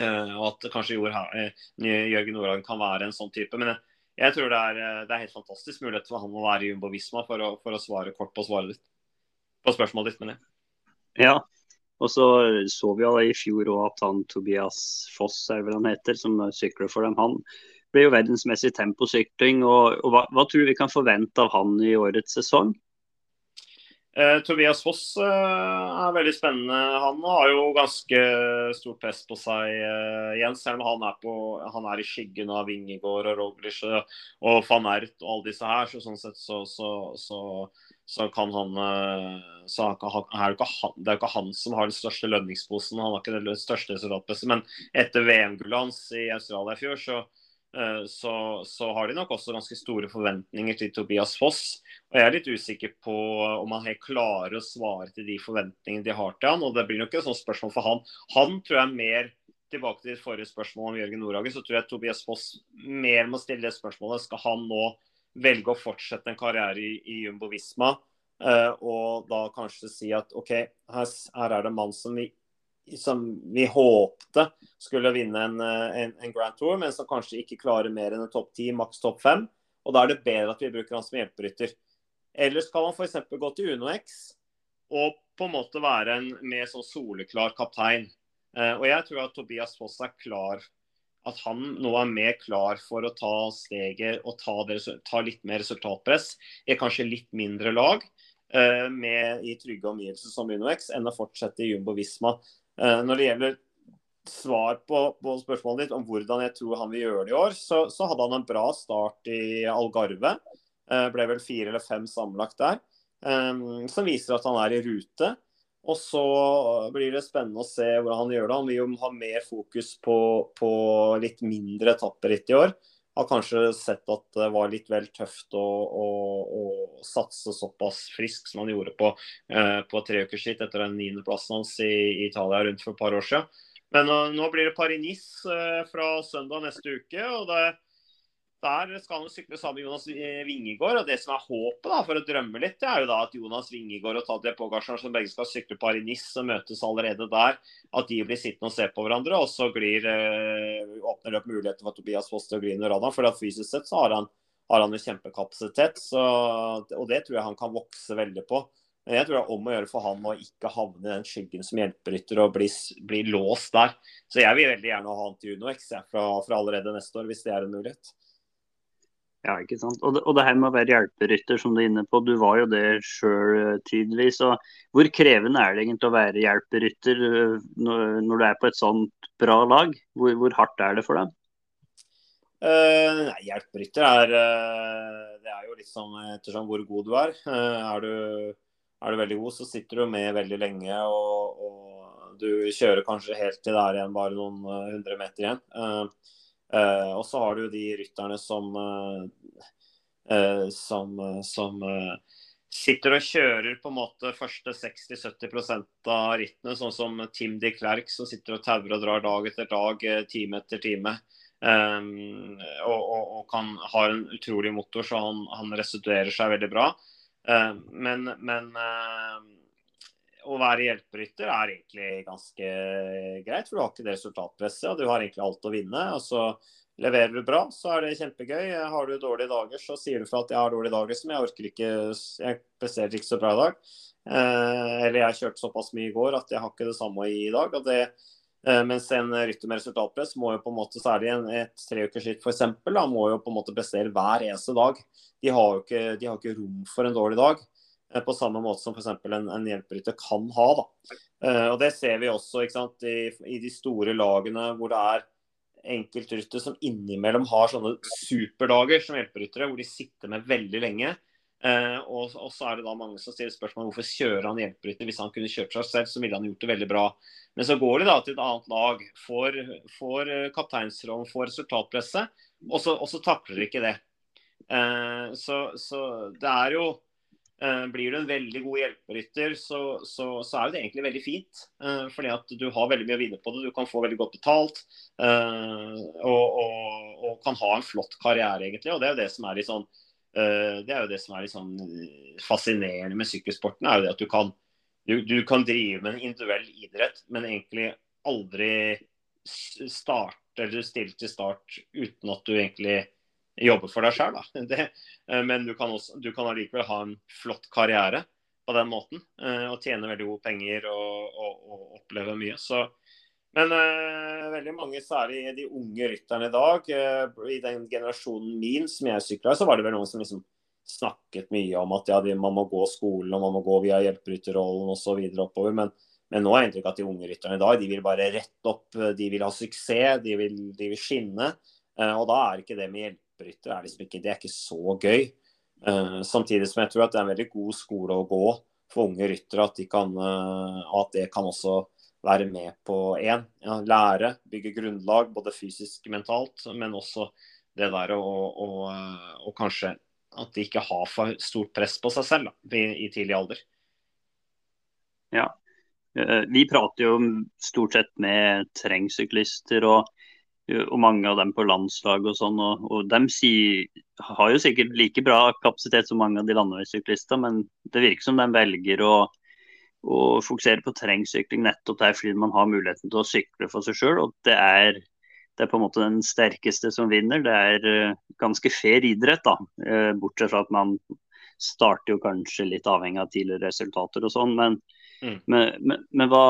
Speaker 3: Uh, og at kanskje Jørgen Nordhagen kan være en sånn type. Men jeg, jeg tror det er, det er, helt fantastisk mulighet for han å være i Jumbo Visma for å, for å svare kort på svaret ditt. På spørsmålet ditt, mener
Speaker 2: jeg. Ja, og så så vi jo i fjor òg at han Tobias Foss, er han heter, som sykler for dem, han ble jo verdensmessig temposykling. Og, og hva, hva, tror du vi kan forvente av han i årets sesong?
Speaker 3: Eh, Tobias Foss eh, er veldig spennende. Han har jo ganske stort press på seg eh, Jens. selv om han er, på, han er i skyggen av Vingegård og Roglish og, van Ert og alle disse her. Så sånn sett så, så, så så kan han eh, han, er det, han, det er ikke han som har den største lønningsposen. Han har ikke det største resultatpresset. Men etter VM-gullet hans i Australia i fjor, så, så, så, har de nok også ganske store forventninger til Tobias Foss. Og jeg er litt usikker på om han helt klarer å svare til de forventningene de har til han. Og det blir nok et sånt spørsmål for han. Han tror jeg mer tilbake til det forrige spørsmål om Jørgen Nordhagen, så tror jeg Tobias Foss mer må stille det spørsmålet. Skal han nå velge å fortsette en karriere i, i Jumbo Visma. Uh, og da kanskje si at OK, her, her er det en mann som vi, som vi håpte skulle vinne en, eh, en, en, Grand Tour, men som kanskje ikke klarer mer enn en topp ti, maks topp fem. Og da er det bedre at vi bruker han som hjelperytter. Ellers kan han f.eks. gå til UnoX og på en måte være en mer sånn soleklar kaptein. Uh, og jeg tror at Tobias Foss er klar at han nå er mer klar for å ta steget og ta, det, ta litt mer resultatpress i kanskje litt mindre lag uh, med i trygge omgivelser som UnoX, enn å fortsette i Jumbo Visma. Uh, når det gjelder svar på, på, spørsmålet ditt om hvordan jeg tror han vil gjøre det i år, så, så hadde han en bra start i Algarve. Uh, ble vel fire eller fem sammenlagt der. Um, som viser at han er i rute. Og så blir det spennende å se hvordan han gjør det. Han vil jo ha mer fokus på, på litt mindre etapperitt i år. Har kanskje sett at det var litt vel tøft å, å, å satse såpass frisk som han gjorde på, eh, på treukersritt etter den niendeplassen hans i, i, Italia rundt for et par år siden. Men uh, nå blir det Paris-Nice eh, fra søndag neste uke. og det der skal han sykle sammen med Jonas Vingegård. og Det som er håpet, da, for å drømme litt, det er jo da at Jonas Vingegård og Tadje Pogasjar, som begge skal sykle Paris-Nice og møtes allerede der, at de blir sittende og se på hverandre. Og så glir, øh, åpner det opp muligheter for Tobias Foss til å gli. For fysisk sett så har han, har han en kjempekapasitet. Så, og det tror jeg han kan vokse veldig på. Men jeg tror det er om å gjøre for han å ikke havne i den skyggen som hjelperytter og bli, bli, låst der. Så jeg vil veldig gjerne ha han til UnoX fra, fra allerede neste år, hvis det er en mulighet.
Speaker 2: Ja, ikke sant. Og det, og det, her med å være hjelperytter, som du er inne på. Du var jo det sjøl eh, tydeligvis. Og hvor krevende er det egentlig å være hjelperytter eh, når, når, du er på et sånt bra lag? Hvor, hvor hardt er det for deg?
Speaker 3: Uh, nei, hjelperytter er uh, Det er jo litt sånn ettersom hvor god du er. Uh, er, du, er, du, veldig god, så sitter du med veldig lenge. Og, og du kjører kanskje helt til det er igjen bare noen hundre meter igjen. Uh, og så har du de rytterne som uh, uh, som, som, sitter og kjører på en måte første 60-70% av rittene, sånn som Tim de Klerk, som sitter og tauer og drar dag etter dag, eh, time etter time. Um, og, og, og, kan, har en utrolig motor, så han, han restituerer seg veldig bra. Uh, men, men uh, å være hjelperytter er egentlig ganske greit, for du har ikke det resultatpresset. Og du har egentlig alt å vinne. og så Leverer du bra, så er det kjempegøy. Har du dårlige dager, så sier du fra at jeg har dårlige dager som jeg orker ikke Jeg presterer ikke så bra i dag. Eh, eller jeg kjørte såpass mye i går at jeg har ikke det samme i dag. Det, eh, mens en rytter med resultatpress må jo på en måte, særlig en, et treukersritt f.eks., må jo på en måte prestere hver eneste dag. De har jo ikke, de har ikke rom for en dårlig dag. Eh, på samme måte som f.eks. en, en hjelperytter kan ha. da. Eh, og Det ser vi også sant, i, i de store lagene hvor det er enkeltryttere som innimellom har sånne superdager som hjelperyttere, hvor de sitter med veldig lenge. Eh, og, og, så er det da mange som stiller spørsmål hvorfor kjører han hjelperytter. Hvis han kunne kjørt seg selv, så ville han gjort det veldig bra. Men så går de da til et annet lag, får, får kapteinsrollen, får resultatpresset, og så, og så takler de ikke det. Så, så det er jo blir du en veldig god hjelperytter, så, så, så, er det egentlig veldig fint. Eh, fordi at du har veldig mye å vinne på det. Du kan få veldig godt betalt. Eh, og, og, og, kan ha en flott karriere, egentlig. Og det er jo det som er litt sånn det er jo det som er litt sånn fascinerende med sykkelsporten. er jo det at du kan, du, du kan drive med en individuell idrett, men egentlig aldri starte eller stille til start uten at du egentlig jobbe for deg sjøl. Eh, men du kan, også, du kan allikevel ha en flott karriere på den måten. Eh, og tjene veldig gode penger og, og, og oppleve mye. Så, men uh, veldig mange, særlig de unge rytterne i dag, uh, i den generasjonen min som jeg sykla så var det vel noen som liksom snakket mye om at ja, de, man må gå skolen og man må gå via hjelperytterrollen osv. oppover. Men, men nå har jeg inntrykk av at de unge rytterne i dag de vil bare rette opp, de vil ha suksess, de vil, de vil skinne. Og da er ikke det med hjelp topprytter er liksom ikke, det er ikke så gøy. Uh, samtidig som jeg tror at det er en veldig god skole å gå for unge ryttere. At, de kan, uh, at det kan også være med på én. Ja, lære, bygge grunnlag, både fysisk og mentalt. Men også det der å, å, å, kanskje at de ikke har for stort press på seg selv da, i, i tidlig alder.
Speaker 2: Ja, eh, vi prater jo stort sett med terrengsyklister. og og mange av dem på landslag og sånn. Og, og de si, har jo sikkert like bra kapasitet som mange av de landeveissyklistene, men det virker som de velger å, å fokusere på terrengsykling nettopp der fordi man har muligheten til å sykle for seg sjøl. Og det er, det er, på en måte den sterkeste som vinner. Det er uh, ganske fair idrett, da. Uh, bortsett fra at man starter jo kanskje litt avhengig av tidligere resultater og sånn. Men, mm. men, men, men hva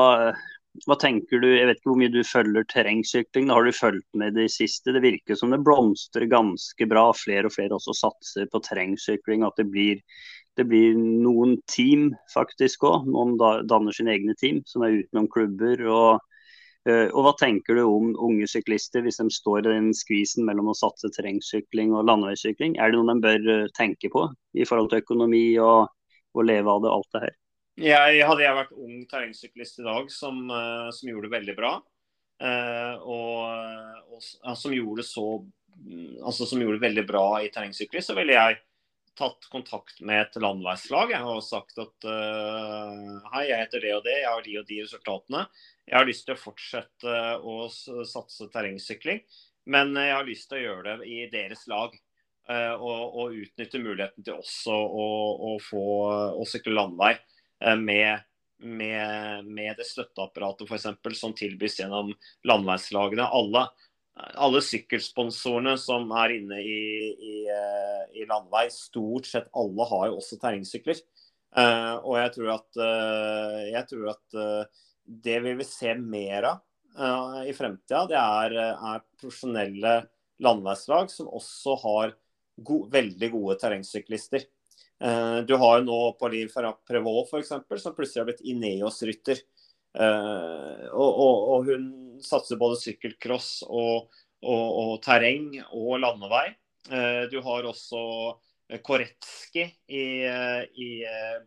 Speaker 2: hva tenker du, Jeg vet ikke hvor mye du følger terrengsykling. Har du fulgt med det siste? Det virker som det blomstrer ganske bra. Flere og flere også satser på terrengsykling. At det blir, det blir noen team faktisk òg. Noen danner sine egne team som er utenom klubber. og eh, og Hva tenker du om unge syklister hvis de står i den skvisen mellom å satse terrengsykling og landeveissykling? Er det noe de bør eh, tenke på i forhold til økonomi og, og leve av det, alt det her?
Speaker 3: Jeg, hadde jeg vært ung terrengsyklist i dag som, uh, som, gjorde det veldig bra, uh, og, og, som gjorde det så altså som gjorde det veldig bra i terrengsykling, så ville jeg tatt kontakt med et landeveislag har sagt at uh, hei, jeg heter det og det, jeg har de og de resultatene. Jeg har lyst til å fortsette å satse terrengsykling, men jeg har lyst til å gjøre det i deres lag. og, og utnytte muligheten til også å, å få å sykle landevei. Eh, med, med, med det støtteapparatet eksempel, som tilbys gjennom landeveislagene. Alle, alle sykkelsponsorene som er inne i, i, eh, i, landevei, stort sett alle har jo også terrengsykler. Uh, og jeg tror at, jeg tror at det vi vil se mer av i fremtida, det er, er profesjonelle landeveislag som også har go veldig gode terrengsyklister. Eh, du har jo nå Pauline Prevot f.eks., som plutselig har blitt Ineos-rytter. Eh, og, og, og, hun satser både sykkelcross og, og, terreng og landevei. Eh, du har også Koretski i, i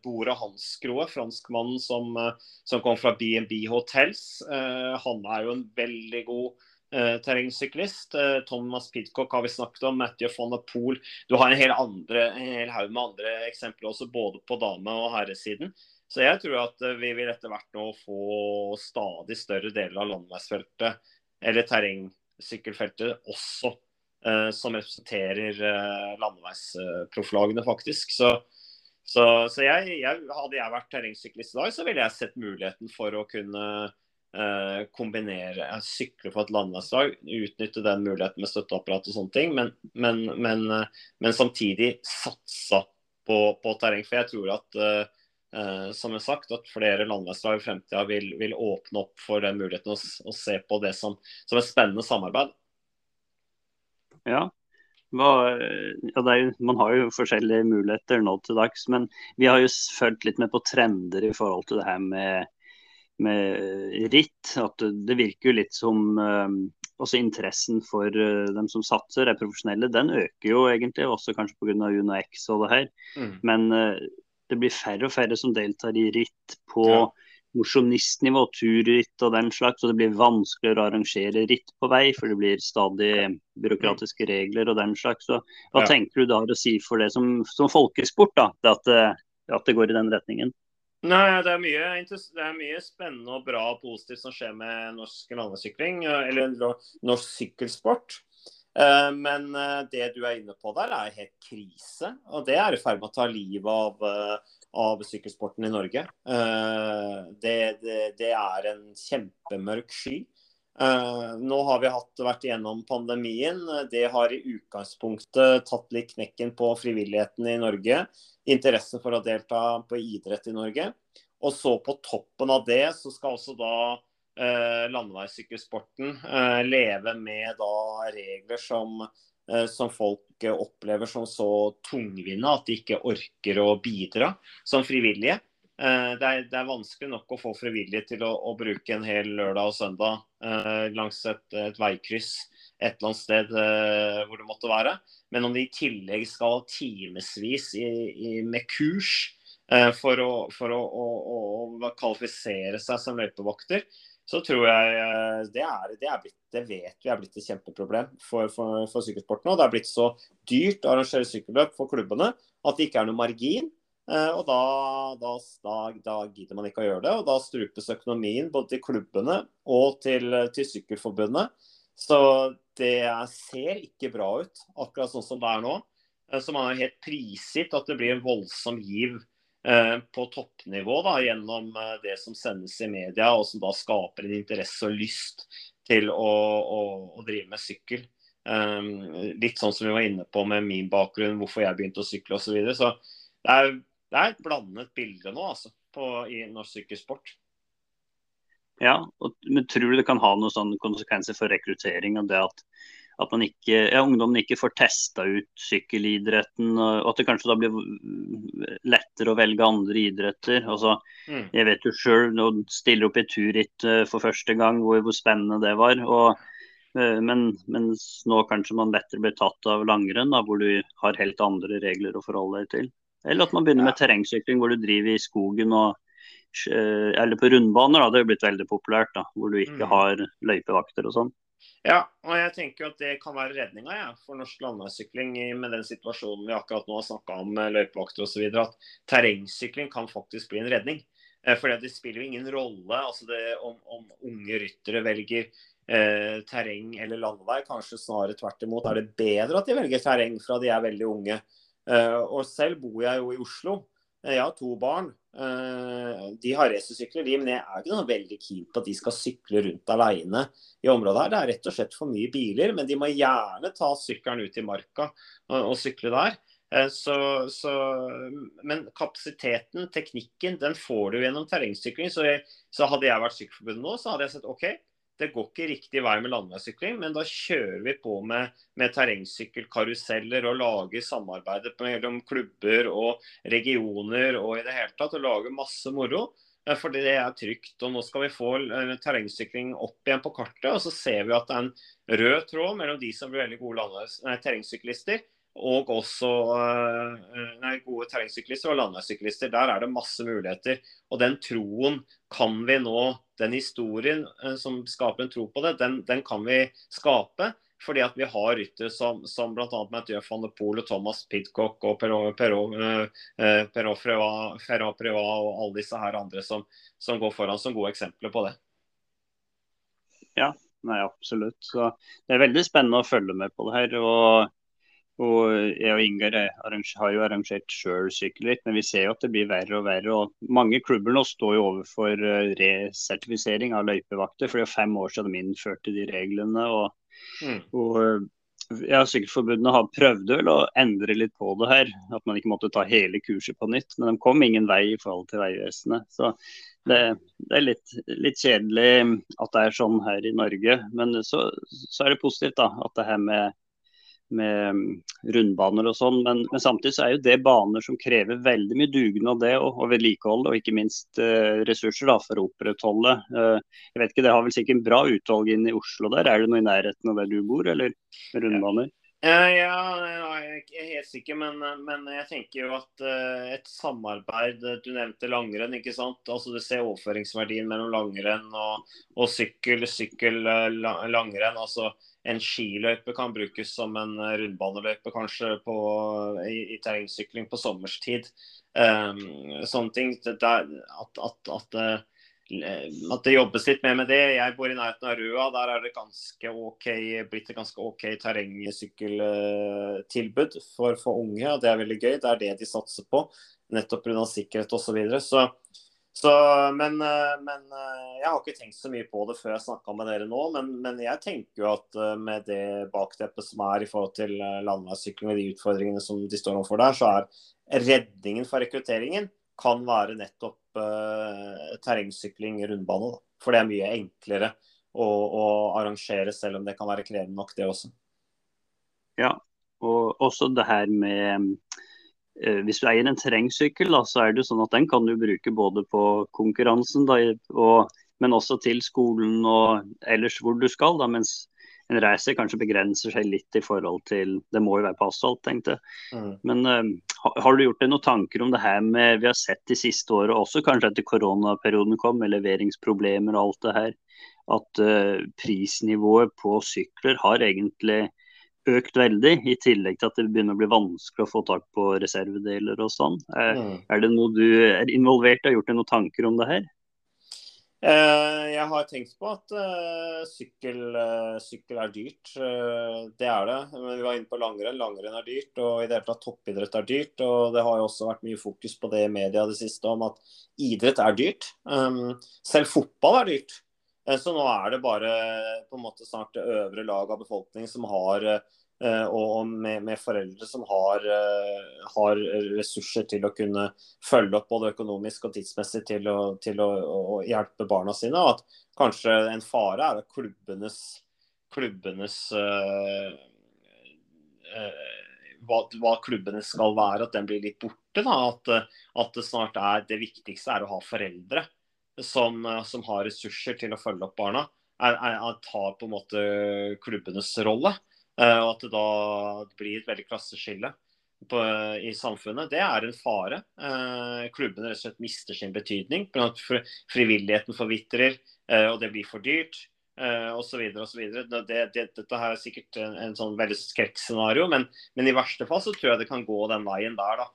Speaker 3: Bora Hanskroe, franskmannen som, som kom fra BNB Hotels. Han er jo en veldig god terrengsyklist. Uh, Thomas Pidcock har vi snakket om, Matthew von der Poel. Du har en hel, andre, en hel haug med andre eksempler også, både på dame- og herresiden. Så jeg tror at uh, vi vil etter hvert nå få stadig større deler av landeveisfeltet, eller terrengsykkelfeltet, også som representerer Landeveisproflagene faktisk. Så, så, så jeg, jeg, hadde jeg vært terrengsyklist i dag, så ville jeg sett muligheten for å kunne eh, kombinere sykle på et landeveislag, utnytte den muligheten med støtteapparat og sånne ting, men, men, men, eh, men samtidig satsa på, på, terreng. For jeg tror at eh, eh som jeg sagt, at flere landeveislag i fremtida vil, vil, åpne opp for den muligheten å, å se på det som, som et spennende samarbeid.
Speaker 2: Ja, hva, ja, jo, man har jo forskjellige muligheter nå til dags, men vi har jo fulgt litt med på trender i forhold til det her med med ritt. At det virker jo litt som uh, også interessen for uh, dem som satser, er profesjonelle. Den øker jo egentlig, også kanskje pga. UnoX og det her. Mm. Men uh, det blir færre og færre som deltar i ritt på ja. mosjonistnivå, turritt og den slags. Og det blir vanskeligere å arrangere ritt på vei, for det blir stadig byråkratiske mm. regler og den slags. Så, hva ja. tenker du da å si for det som, som folkesport, da, at, at det går i den retningen?
Speaker 3: Nei, det er, mye, det er, mye, spennende og bra og positivt som skjer med norsk landesykling, eller norsk sykkelsport. Eh, men eh, det du er inne på der, er helt krise. Og det er i ferd med å ta livet av, eh, av sykkelsporten i Norge. Det, det, det er en kjempemørk sky. Uh, nå har vi hatt, vært igjennom pandemien. Det har i utgangspunktet tatt litt knekken på frivilligheten i Norge. Interesse for å delta på idrett i Norge. Og så på toppen av det så skal også da eh, landeveissykkelsporten eh, leve med da regler som, som folk opplever som så tungvinte at de ikke orker å bidra som frivillige. Eh, det er, det er, vanskelig nok å få frivillige til å, å, bruke en hel lørdag og søndag eh, langs et, et, veikryss et eller annet sted eh, hvor det måtte være. Men om de i tillegg skal timevis med kurs eh, for, å, for å, å, å, kvalifisere seg som løypevakter, så tror jeg eh, det, er, det, er blitt, det vet vi er blitt et kjempeproblem for, for, for sykkelsporten. Og det er blitt så dyrt å arrangere sykkelløp for klubbene at det ikke er noe margin. Eh, og da, da, da, gidder man ikke å gjøre det. Og da strupes økonomien både til klubbene og til, til Sykkelforbundet. Så det ser ikke bra ut, akkurat sånn som det er nå. Eh, så man er helt prisgitt at det blir en voldsom giv eh, på toppnivå da, gjennom det som sendes i media, og som da skaper en interesse og lyst til å, å, å drive med sykkel. Litt sånn som vi var inne på med min bakgrunn, hvorfor jeg begynte å sykle osv. Så, videre. så det er det er et blandet bilde nå, altså, på, i norsk sykkelsport.
Speaker 2: Ja, og, men tror du det kan ha noen sånne konsekvenser for rekruttering? og det at, at man ikke, ja, ungdommen ikke får testa ut sykkelidretten, og at det kanskje da blir lettere å velge andre idretter. Altså, mm. Jeg vet jo sjøl, nå stiller opp i turritt eh, for første gang, hvor, hvor spennende det var. og eh, men, mens nå kanskje man lettere blir tatt av langrenn, da, hvor du har helt andre regler å forholde deg til. Eller at man begynner med terrengsykling hvor du driver i skogen og eh, Eller på rundbaner, da. Det er blitt veldig populært. da, Hvor du ikke mm. har løypevakter og sånn.
Speaker 3: Ja, og jeg tenker jo at det kan være redninga ja, for norsk landeveissykling med den situasjonen vi akkurat nå har snakka om med løypevakter osv. At terrengsykling kan faktisk bli en redning. Eh, for det spiller jo ingen rolle altså det, om, om, unge ryttere velger eh, terreng eller landevei. Kanskje snarere tvert imot er det bedre at de velger terreng fra de er veldig unge. Eh, og selv bor jeg jo i Oslo. Eh, jeg har to barn. Eh, de har racersykler, de, men jeg er ikke noe veldig keen på at de skal sykle rundt alene i området her. Det er rett og slett for mye biler, men de må gjerne ta sykkelen ut i marka og, sykle der. Så, så, men kapasiteten, teknikken, den får du gjennom terrengsykling. Så, så hadde jeg vært Sykkelforbundet nå, så hadde jeg sett OK, det går ikke riktig vei med landeveissykling, men da kjører vi på med, med terrengsykkelkaruseller og lager samarbeidet mellom klubber og regioner og i det hele tatt, og lager masse moro. For det er trygt. og Nå skal vi få eh, terrengsykling opp igjen på kartet. og Så ser vi at det er en rød tråd mellom de som blir veldig gode terrengsyklister, og også nei, gode terrengsyklister og landeveissyklister. Der er det masse muligheter. Og den troen kan vi nå, den historien som skaper en tro på det, den, den kan vi skape. Fordi at vi har ryttere som, som bl.a. Mathieu van de Poel og Thomas Pidcock og Perrault Ferrat Privat og alle disse her andre som, som, går foran som gode eksempler på det.
Speaker 2: Ja, nei, absolutt. Så det er veldig spennende å følge med på det her. og og jeg og Ingar har jo arrangert sjøl sykkelritt, men vi ser jo at det blir verre og verre. og Mange klubber nå står jo overfor eh, resertifisering av løypevakter. For det er fem år siden de innførte de reglene. og Mm. Og eh, ja, Sykkelforbundene har prøvd vel å endre litt på det her. At man ikke måtte ta hele kurset på nytt. Men de kom ingen vei i forhold til Vegvesenet. Så det, det er litt, litt, kjedelig at det er sånn her i Norge. Men så, så er det positivt da, at det her med med mm, rundbaner og sånn. Men, men, samtidig så er jo det baner som krever veldig mye dugnad det, og, og vedlikehold, og ikke minst uh, ressurser da, for å opprettholde. Uh, jeg vet ikke, Det har vel sikkert en bra utvalg inn i Oslo der. Er det noe i nærheten av der du bor, eller rundbaner?
Speaker 3: Ja, ja, jeg er helt sikker, men, men jeg tenker jo at uh, et samarbeid Du nevnte langrenn, ikke sant. Altså Du ser overføringsverdien mellom langrenn og, og sykkel, sykkel, langrenn. altså en skiløype kan brukes som en eh, rundbaneløype kanskje på, i, i terrengsykling på sommerstid. Um, sånne ting. Det, at, at, at, eh, at, det jobbes litt mer med det. Jeg bor i nærheten av Røa. Der er det ganske okay, blitt et ganske OK terrengsykkeltilbud for, for unge. og Det er veldig gøy. Det er det de satser på, nettopp pga. sikkerhet osv. Så, videre. så så, men, eh, men, eh, jeg har ikke tenkt så mye på det før jeg snakka med dere nå. Men, men, jeg tenker jo at eh, med det bakteppet som er i forhold til landeveissykling og de utfordringene som de står overfor der, så er redningen for rekrutteringen kan være nettopp uh, terrengsykling rundbane. For det er mye enklere å, å, arrangere, selv om det kan være krevende nok, det også.
Speaker 2: Ja, og også det her med hvis du eier en terrengsykkel, da, så er det sånn at den kan du bruke både på konkurransen, da, og, men også til skolen og ellers hvor du skal. Da, mens en racer kanskje begrenser seg litt i forhold til Det må jo være på asfalt, tenkte jeg. Mm. Men uh, har du gjort deg noen tanker om det her med vi har sett de siste årene, også kanskje etter koronaperioden kom, med leveringsproblemer og alt det her, at uh, prisnivået på sykler har egentlig økt veldig, i tillegg til at det begynner å bli vanskelig å få tak på reservedeler og sånn. Er, mm. er, det noe du er involvert i, har gjort deg noen tanker om det her?
Speaker 3: Eh, jeg har tenkt på at eh, sykkel, eh, sykkel, er dyrt. Uh, det er det. Men vi var inne på langrenn. Langrenn er dyrt. Og i det hele tatt toppidrett er dyrt. Og det har jo også vært mye fokus på det i media det siste om at idrett er dyrt. Um, selv fotball er dyrt. Så nå er det bare på en måte snart det øvre lag av befolkningen som har Eh, og med, med, foreldre som har, eh, har, ressurser til å kunne følge opp både økonomisk og tidsmessig til å, til å, å hjelpe barna sine. Og at kanskje en fare er at klubbenes, klubbenes øh, øh, hva, hva, klubbene skal være, at den blir litt borte. At, at, det snart er det viktigste er å ha foreldre som, som har ressurser til å følge opp barna. Er, er, tar på en måte klubbenes rolle. Eh, og at det da blir et veldig klasseskille på, i samfunnet, det er en fare. Eh, klubbene rett og slett mister sin betydning. Frivilligheten forvitrer, eh, og det blir for dyrt. Uh, osv. osv. Det, det, dette her er sikkert en, en sånn veldig skrekkscenario, men, men, i verste fall så tror jeg det kan gå den veien der, da.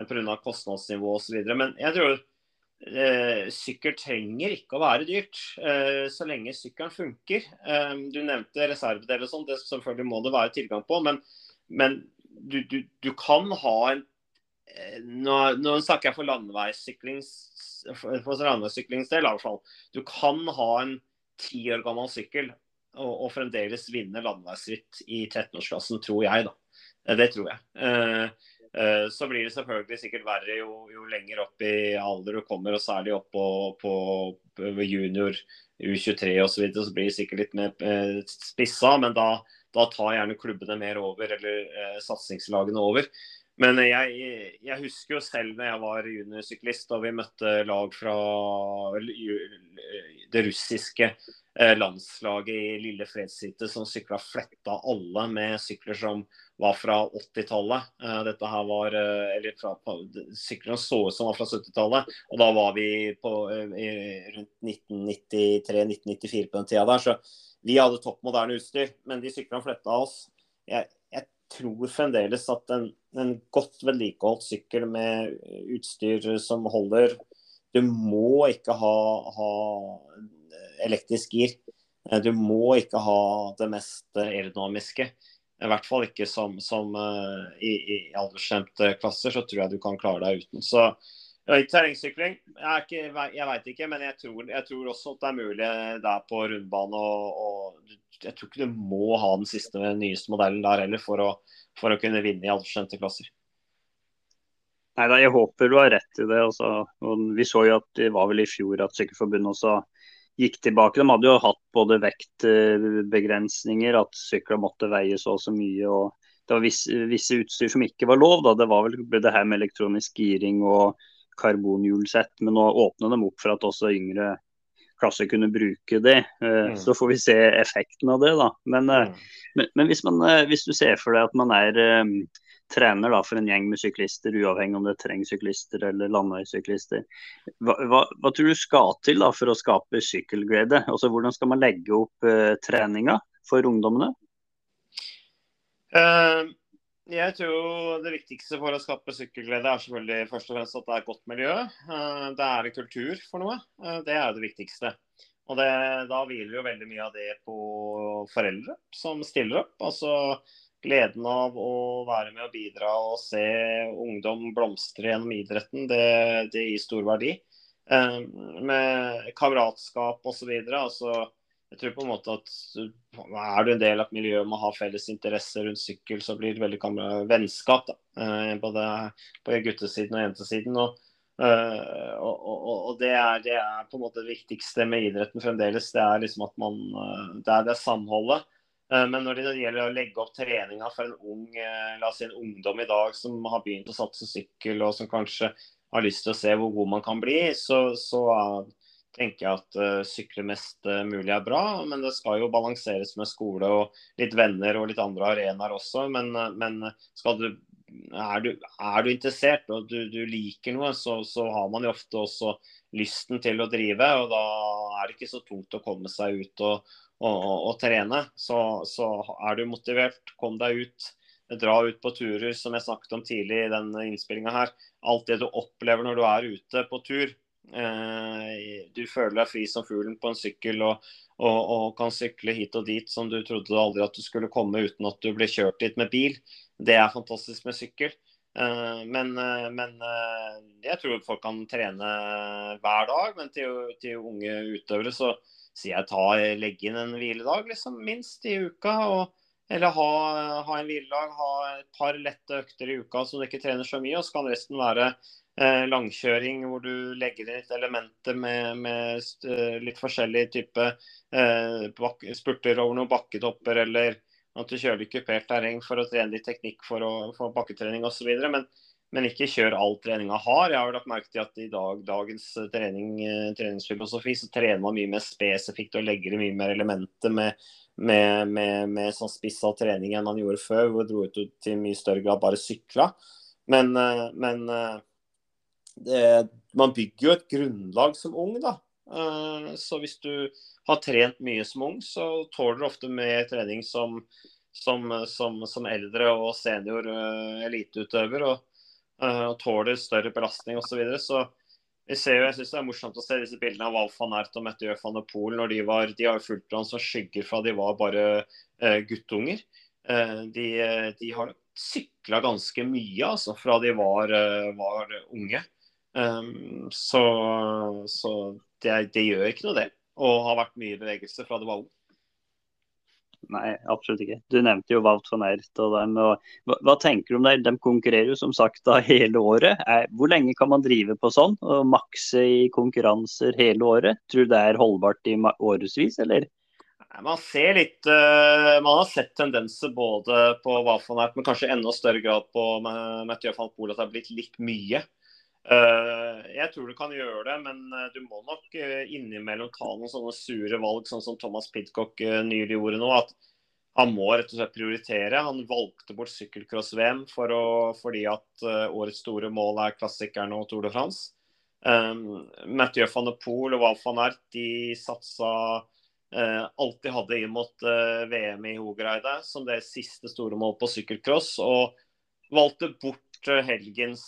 Speaker 3: Pga. kostnadsnivå osv. Men jeg tror Eh, sykkel trenger ikke å være dyrt, eh, så lenge sykkelen funker. Eh, du nevnte reservedeler og sånn, det selvfølgelig må det være tilgang på. Men, men du, du, du, kan ha en eh, Nå, nå snakker jeg for landeveissyklings for landeveissyklingsdel, i hvert fall. Du kan ha en ti år gammel sykkel og, og fremdeles vinne landeveisritt i 13-årsklassen, tror jeg, da. Eh, det tror jeg. Eh, så blir det selvfølgelig sikkert verre jo, jo, lenger opp i alder du kommer, og særlig opp på, på, på junior, U23 osv. Så, videre, så blir det sikkert litt mer eh, spissa, men da, da, tar gjerne klubbene mer over, eller eh, satsingslagene over. Men jeg, jeg, husker jo selv når jeg var juniorsyklist og vi møtte lag fra det russiske eh, landslaget i Lille Fredshytte som sykla fletta alle med sykler som var fra 80-tallet. Eh, dette her var Eller fra, syklene så ut som var fra 70-tallet. Og da var vi på, rundt 1993-1994 på den tida der. Så vi hadde topp moderne utstyr, men de syklene fletta oss. Jeg, jeg tror fremdeles at en, en godt vedlikeholdt sykkel med utstyr som holder Du må ikke ha, ha elektrisk gir. Du må ikke ha det mest aerodynamiske. I hvert fall ikke som, som uh, i, i aldersskjemte klasser, så tror jeg du kan klare deg uten. Så terrengsykling, jeg, ikke, jeg veit ikke, men jeg tror, jeg tror, også at det er mulig der på rundbane. Og, og, jeg tror ikke du må ha den siste, nyeste modellen der heller for å, for å kunne vinne i alderskjente klasser.
Speaker 2: Nei, da, Jeg håper du har rett i det. Også. Og vi så jo at det var vel i fjor at Sykkelforbundet også gikk tilbake. De hadde jo hatt både vektbegrensninger, at sykler måtte veie så og så mye. og Det var visse, visse, utstyr som ikke var lov. da, Det var vel det her med elektronisk giring og karbonhjulsett. Men nå åpner de opp for at også yngre klasser kunne bruke det. Eh, mm. Så får vi se effekten av det. da. Men, eh, mm. men, men hvis, man, eh, hvis, du ser for deg at man er um, trener da, for en gjeng med syklister, uavhengig om det er terrengsyklister eller landeveissyklister, hva, hva, hva, tror du skal til da, for å skape sykkelglede? Altså, hvordan skal man legge opp uh, treninga for ungdommene?
Speaker 3: Uh, jeg tror det viktigste for å skape sykkelglede er selvfølgelig først og fremst at det er et godt miljø. Eh, det er en kultur for noe. Eh, det er det viktigste. Og det, Da hviler jo veldig mye av det på foreldre som stiller opp. Altså gleden av å være med og bidra og se ungdom blomstre gjennom idretten, det, det gir stor verdi. Eh, med kameratskap osv. Altså, jeg tror på en måte at er du en del av et miljø med å ha felles interesse rundt sykkel, så blir det veldig vennskap. da, eh, Både på guttesiden og jentesiden. Og, eh, og, og, og det, er, det, er, på en måte det viktigste med idretten fremdeles. Det er liksom at man eh, Det er det samholdet. Men når det gjelder å legge opp treninga for en ung, la oss si en ungdom i dag som har begynt å satse sykkel, og som kanskje har lyst til å se hvor god man kan bli, så, så tenker jeg at uh, sykle mest uh, mulig er bra. Men det skal jo balanseres med skole og litt venner og litt andre arenaer også. Men, uh, men du, er, du, er, du, interessert og du, du liker noe, så, så, har man jo ofte også lysten til å drive. Og da er det ikke så tungt å komme seg ut og, og, og, og trene. Så, så, er du motivert, kom deg ut. Dra ut på turer, som jeg snakket om tidlig i denne innspillinga her. Alt det du opplever når du er ute på tur du føler deg fri som fuglen på en sykkel og, og, og, kan sykle hit og dit som du trodde aldri at du skulle komme uten at du ble kjørt dit med bil. Det er fantastisk med sykkel. Eh, men, eh, men jeg tror folk kan trene hver dag. Men til, til unge utøvere så sier jeg ta, legge inn en hviledag, liksom, minst i uka. og eller ha, ha en hviledag, ha et par lette økter i uka så du ikke trener så mye. Og så kan resten være Eh, langkjøring hvor du legger inn litt elementer med, med eh, litt forskjellig type eh, spurter over noen bakketopper, eller at du kjører i kupert terreng for å trene litt teknikk for, å, få bakketrening osv. Men, men ikke kjør all treninga har. Jeg har lagt merke til at i dag, dagens trening, treningsfilosofi så trener man mye mer spesifikt og legger i mye mer elementer med, med, med, med sånn spissa trening enn man gjorde før, hvor dro ut til mye større grad bare sykla. Men, men det, man bygger jo et grunnlag som ung, da. Uh, så hvis du har trent mye som ung, så tåler du ofte mer trening som, som, som, som eldre og senior uh, eliteutøver. Og, og tåler større belastning osv. Så, videre. så vi ser jo, jeg synes Det er morsomt å se disse bildene av Alfa van Ert og Mette van der Poel. når De var, de har fulgt hverandre som skygger fra de var bare guttunger. de, de har sykla ganske mye altså, fra de var, var unge. Um, så, så det, det, gjør ikke noe, det. Og har vært mye bevegelse fra det var ung.
Speaker 2: Nei, absolutt ikke. Du nevnte jo Wout van Ert. Og dem, og, hva, hva, tenker du om det? De konkurrerer jo som sagt da hele året. Er, hvor lenge kan man drive på sånn? Og makse i konkurranser hele året? Tror du det er holdbart i årevis, eller?
Speaker 3: Man ser litt uh, Man har sett tendenser både på Wafanert, men kanskje enda større grad på Mathieu van Poel at det har blitt litt mye. Uh, jeg tror du kan gjøre det, men uh, du må nok innimellom ta noen sånne sure valg, sånn som Thomas Pidcock nylig gjorde nå. At han må rett og slett prioritere. Han valgte bort sykkelcross-VM for fordi at årets store mål er klassikeren og Tour de France. Um, Mathieu van der Poel og Wout van Ert de satsa Uh, de hadde inn mot uh, eh, VM i Hogereide som det siste store mål på sykkelcross. Og valgte bort uh, helgens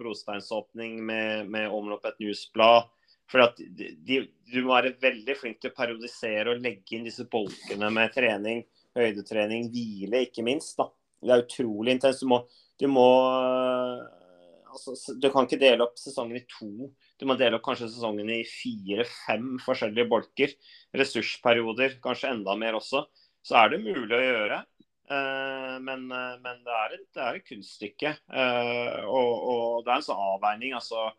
Speaker 3: brosteinsåpning med, med omloppet newsblad. For at de, de, du må være veldig flink til å periodisere og legge inn disse bolkene med trening, høydetrening, hvile, ikke minst. Da. Det er utrolig intenst. Du må, du må altså, Du kan ikke dele opp sesongen i to du må dele opp kanskje sesongen i fire-fem forskjellige bolker. Ressursperioder, kanskje enda mer også. Så er det mulig å gjøre. Uh, men, uh, men det, er et, et, kunststykke. Uh, og, og, det er en sånn avveining. altså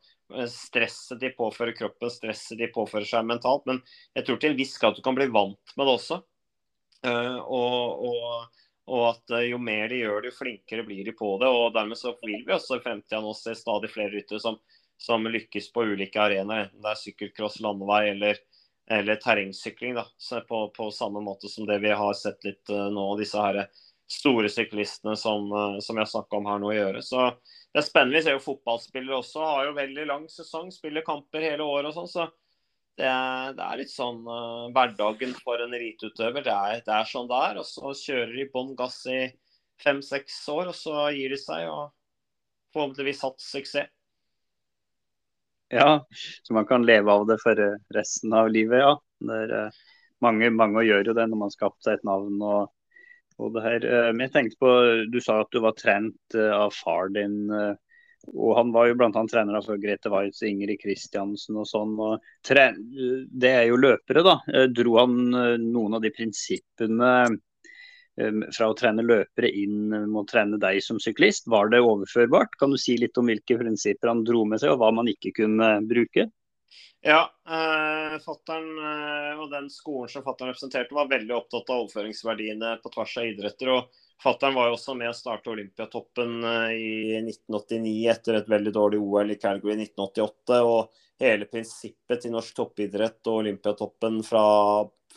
Speaker 3: Stresset de påfører kroppen, stresset de påfører seg mentalt. Men jeg tror til en viss grad du kan bli vant med det også. og, og og at jo mer de gjør det, jo flinkere blir de på det. og Dermed så vil vi også i fremtida nå se stadig flere ryttere som som lykkes på ulike arenaer, enten det er sykkelcross, landevei eller, eller terrengsykling. Da. På, på, samme måte som det vi har sett litt uh, nå, disse her store syklistene som, uh, som jeg snakka om her nå, gjøre. Så det er spennende. Vi ser jo fotballspillere også har jo veldig lang sesong, spiller kamper hele året og sånn. så det er, det er, litt sånn uh, hverdagen for en eliteutøver. Det, det, er sånn det er. Og så kjører de bånn gass i fem-seks år, og så gir de seg og forhåpentligvis hatt suksess.
Speaker 2: Ja, så man kan leve av det for resten av livet, ja. Er, eh, mange, mange gjør jo det når man skaper seg et navn og, og, det her. Eh, men jeg tenkte på, Du sa at du var trent eh, av far din. og Han var jo bl.a. trener for Grete Waitz, Ingrid Kristiansen og sånn. og Det er jo løpere, da. Dro han noen av de prinsippene fra å trene løpere inn mot å trene deg som syklist. Var det overførbart? Kan du si litt om hvilke prinsipper han dro med seg, og hva man ikke kunne bruke?
Speaker 3: Ja, eh, fatteren eh, og den skolen som fatteren representerte, var veldig opptatt av overføringsverdiene på tvers av idretter. og Fatteren var jo også med å starte Olympiatoppen eh, i 1989 etter et veldig dårlig OL i Calgary i 1988. og Hele prinsippet til norsk toppidrett og Olympiatoppen fra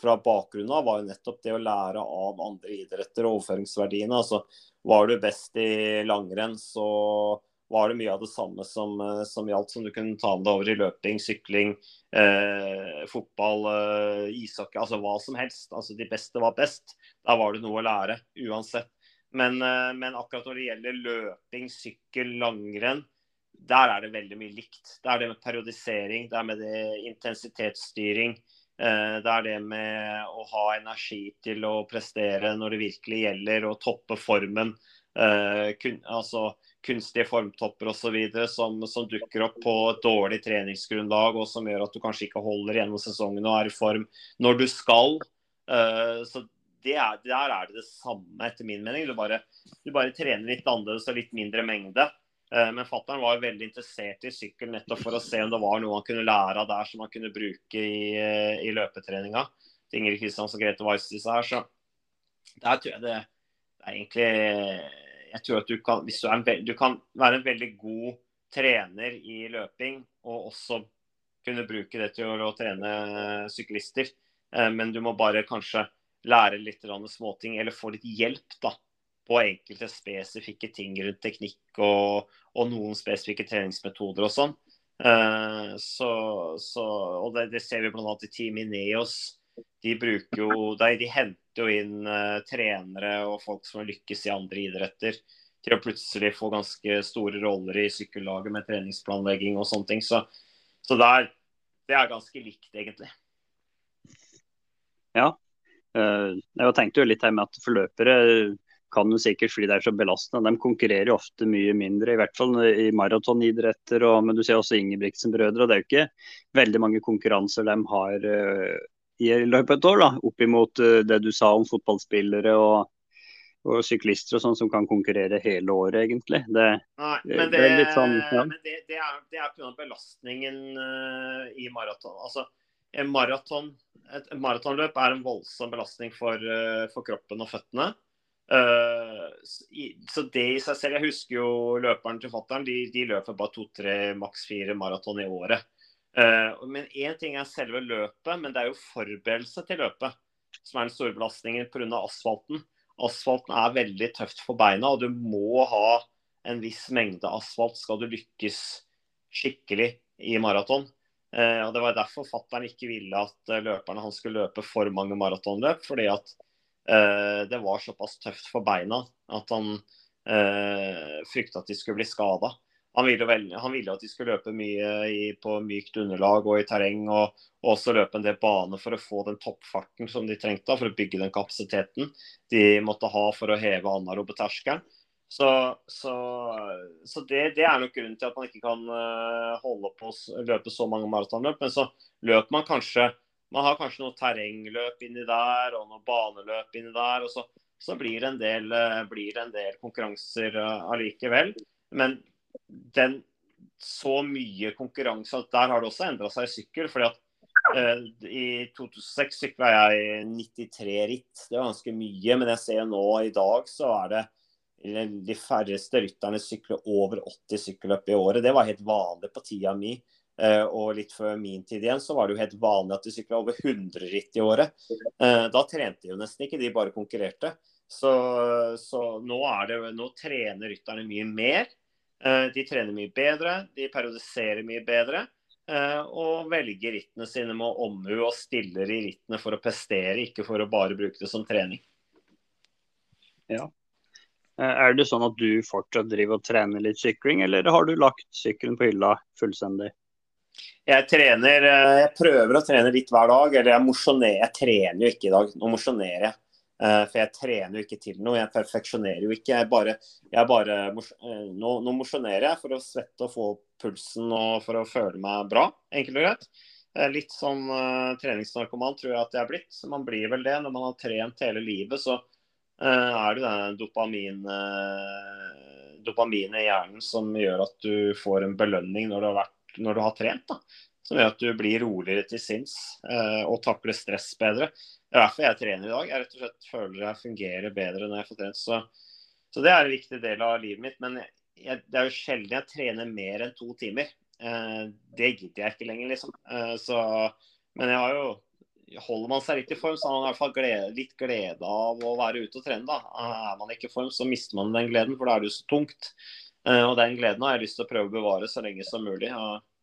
Speaker 3: fra bakgrunnen av, var jo nettopp det å lære av andre idretter og overføringsverdiene. Altså, var du best i langrenn, så var det mye av det samme som, eh, som gjaldt, som du kunne ta med deg over i løping, sykling, eh, fotball, eh, ishockey, altså hva som helst. Altså De beste var best. Da var det noe å lære, uansett. Men, eh, men akkurat når det gjelder løping, sykkel, langrenn, der er det veldig mye likt. Det er det med periodisering, det er med det intensitetsstyring. Eh, det er det med å ha energi til å prestere når det virkelig gjelder, og toppe formen. Eh, altså kunstige formtopper osv. Som, som dukker opp på et dårlig treningsgrunnlag, og som gjør at du kanskje ikke holder gjennom sesongen og er i form når du skal. Eh, så det er, der er det det samme, etter min mening. Du bare, du bare trener litt annerledes og litt mindre mengde. Eh, men fattern var veldig interessert i sykkel nettopp for å se om det var noe han kunne lære av der som han kunne bruke i, eh, i løpetreninga. Til Ingrid Kristiansen og Grete Weiss disse her, så der tror jeg det, det er egentlig Jeg tror at du kan, du, en, du kan være en veldig god trener i løping og også kunne bruke det til å, å trene syklister. Eh, men du må bare kanskje lære litt småting, eller få litt hjelp da, på enkelte spesifikke ting rundt teknikk og, og noen spesifikke treningsmetoder og sånn. Uh, så, så, og det, det, ser vi bl.a. i Team Ineos. De, jo, de, de henter jo inn uh, trenere og folk som har lykkes i andre idretter, til å plutselig få ganske store roller i sykkellaget med treningsplanlegging og sånne ting. Så, så der, det er ganske likt, egentlig.
Speaker 2: Ja. Uh, jeg tenkte jo litt her med at forløpere kan jo sikkert fordi det er så belastende. De konkurrerer ofte mye mindre, i hvert fall i maratonidretter. Men du ser også Ingebrigtsen-brødre. og Det er jo ikke veldig mange konkurranser de har uh, i løpet av et år, da, oppimot uh, det du sa om fotballspillere og, og syklister og sånn som kan konkurrere hele året, egentlig. Det,
Speaker 3: Nei, men det, det er litt sånn ja. Men det, det er, det er pga. belastningen uh, i maraton. Altså, en maraton, et maratonløp er en voldsom belastning for, for kroppen og føttene. Uh, så det i seg selv Jeg husker jo løperen til fattern. De, de, løper bare to-tre, maks fire maraton i året. Uh, men én ting er selve løpet, men det er jo forberedelse til løpet som er den store belastningen pga. asfalten. Asfalten er veldig tøft for beina, og du må ha en viss mengde asfalt skal du lykkes skikkelig i maraton. Uh, og Det var derfor fattern ikke ville at løperne han skulle løpe for mange maratonløp. fordi at Eh, det var såpass tøft for beina at han eh, frykta at de skulle bli skada. Han han ville, at de skulle løpe mye i, på mykt underlag og i terreng, og, og, også løpe en del bane for å få den toppfarten som de trengte for å bygge den kapasiteten de måtte ha for å heve anarobeterskelen. Så, så, så det, det, er nok grunnen til at man ikke kan uh, holde på å løpe så mange maratonløp. Men så løper man kanskje man har kanskje noe terrengløp inni der og noe baneløp inni der. og Så, så blir, det en del, eh, blir en del konkurranser eh, allikevel. Men den, så mye konkurranse at Der har det også endra seg i sykkel. fordi at eh, I 2006 sykla jeg 93 ritt. Det var ganske mye. Men jeg ser nå i dag så er det de færreste rytterne sykler over 80 sykkelløp i året. Det var helt vanlig på tida mi. Eh, og litt før min tid igjen så var det jo helt vanlig at de sykla over 100 ritt i året. Eh, da trente de jo nesten ikke, de bare konkurrerte. Så, så nå, det, nå, trener rytterne mye mer. Eh, de trener mye bedre, de periodiserer mye bedre. Og velger rittene sine med omhu og stiller i rittene for å prestere, ikke for å bare bruke det som trening.
Speaker 5: Ja. Er det sånn at du fortsatt driver og trener litt sykling, eller har du lagt sykkelen på hylla fullstendig?
Speaker 3: Jeg trener eh, Jeg prøver å trene litt hver dag. Eller jeg mosjonerer. Jeg trener jo ikke i dag. Nå mosjonerer jeg. Eh, for jeg trener jo ikke til noe. Jeg perfeksjonerer jo ikke. Jeg bare, jeg bare eh, Nå, nå mosjonerer jeg for å svette og få pulsen og for å føle meg bra, enkelt og greit. Litt sånn uh, treningsnarkoman tror jeg at jeg er blitt. Man blir vel det når man har trent hele livet. Så uh, er det den dopamin, uh, dopamin i hjernen som gjør at du får en belønning når du har vært når du har trent. da, Som gjør at du blir roligere til sinns eh, og takler stress bedre. Det er derfor jeg trener i dag. Jeg rett og slett føler jeg fungerer bedre når jeg får trent. Så, så det er en viktig del av livet mitt. Men jeg, det er jo sjelden jeg trener mer enn to timer. Eh, det gidder jeg ikke lenger, liksom. Eh, så, men jeg har jo Holder man seg litt i form, så har man i hvert fall glede, litt glede av å være ute og trene. da. Er man ikke i form, så mister man den gleden, for da er det jo så tungt. Eh, og Den gleden har jeg lyst til å prøve å bevare så lenge som mulig.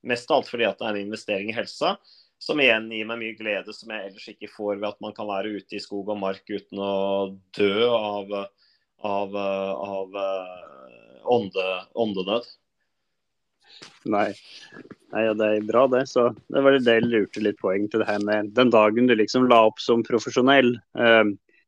Speaker 3: Mest av alt fordi at det er en investering i helsa, som igjen gir meg mye glede som jeg ellers ikke får ved at man kan være ute i skog og mark uten å dø av, av, av eh, ånde, åndenød.
Speaker 5: Nei. Nei, ja, det er bra, det. Så det var det jeg lurte litt poeng til det her med den dagen du liksom la opp som profesjonell. Eh,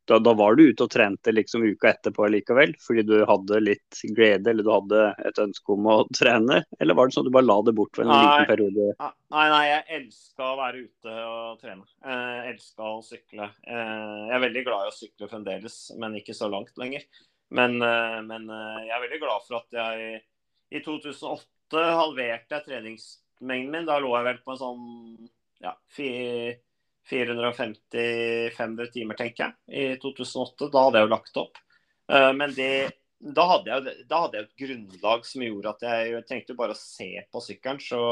Speaker 5: da, da, var du ute og trente liksom uka etterpå likevel, fordi du hadde litt glede eller du hadde et ønske om å trene? Eller var det sånn at du bare la det bort for en nei, liten periode?
Speaker 3: Nei, nei, jeg elska å være ute og trene. Jeg elska å sykle. Eh, jeg er veldig glad i å sykle fremdeles, men ikke så langt lenger. Men, eh, men eh, jeg er veldig glad for at jeg i 2008 halverte treningsmengden min. Da lå jeg vel på en sånn ja, fire 450-500 timer, tenker jeg, i 2008. Da hadde jeg jo lagt opp. Eh, men det, da, hadde jeg, da hadde jeg et grunnlag som gjorde at jeg trengte bare å se på sykkelen. Så,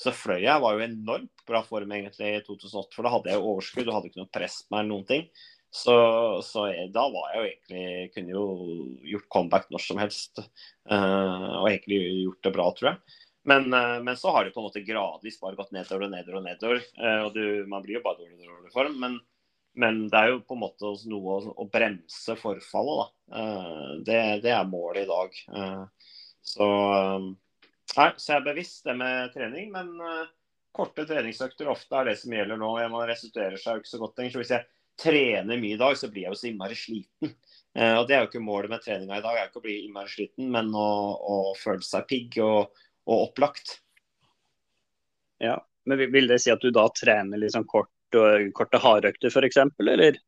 Speaker 3: så fløy jeg. var jo enormt bra form egentlig i 2008, for da hadde jeg jo overskudd og hadde ikke noe press på meg eller noen ting. Så, så jeg, da var jeg jo egentlig Kunne jo gjort comeback når som helst. Uh, og egentlig gjort det bra, tror jeg. Men, eh, men, så har det på en måte gradvis bare gått nedover og nedover og nedover. Eh, og du, man blir jo bare dårligere og dårligere form. Men, men, det er jo på en måte noe å, å bremse forfallet, da. Eh, det, det, er målet i dag. Så, nei, så jeg er bevisst det med trening. Men korte treningsøkter ofte er det som gjelder nå. Man restituerer seg jo ikke så godt lenger. Så hvis jeg trener mye i dag, så blir jeg jo så innmari sliten. og det er jo ikke målet med treninga i dag, er ikke å bli innmari sliten, men å, å føle seg pigg. og og opplagt.
Speaker 5: Ja, men Vil det si at du da trener liksom kort, korte hardøkter f.eks., eller?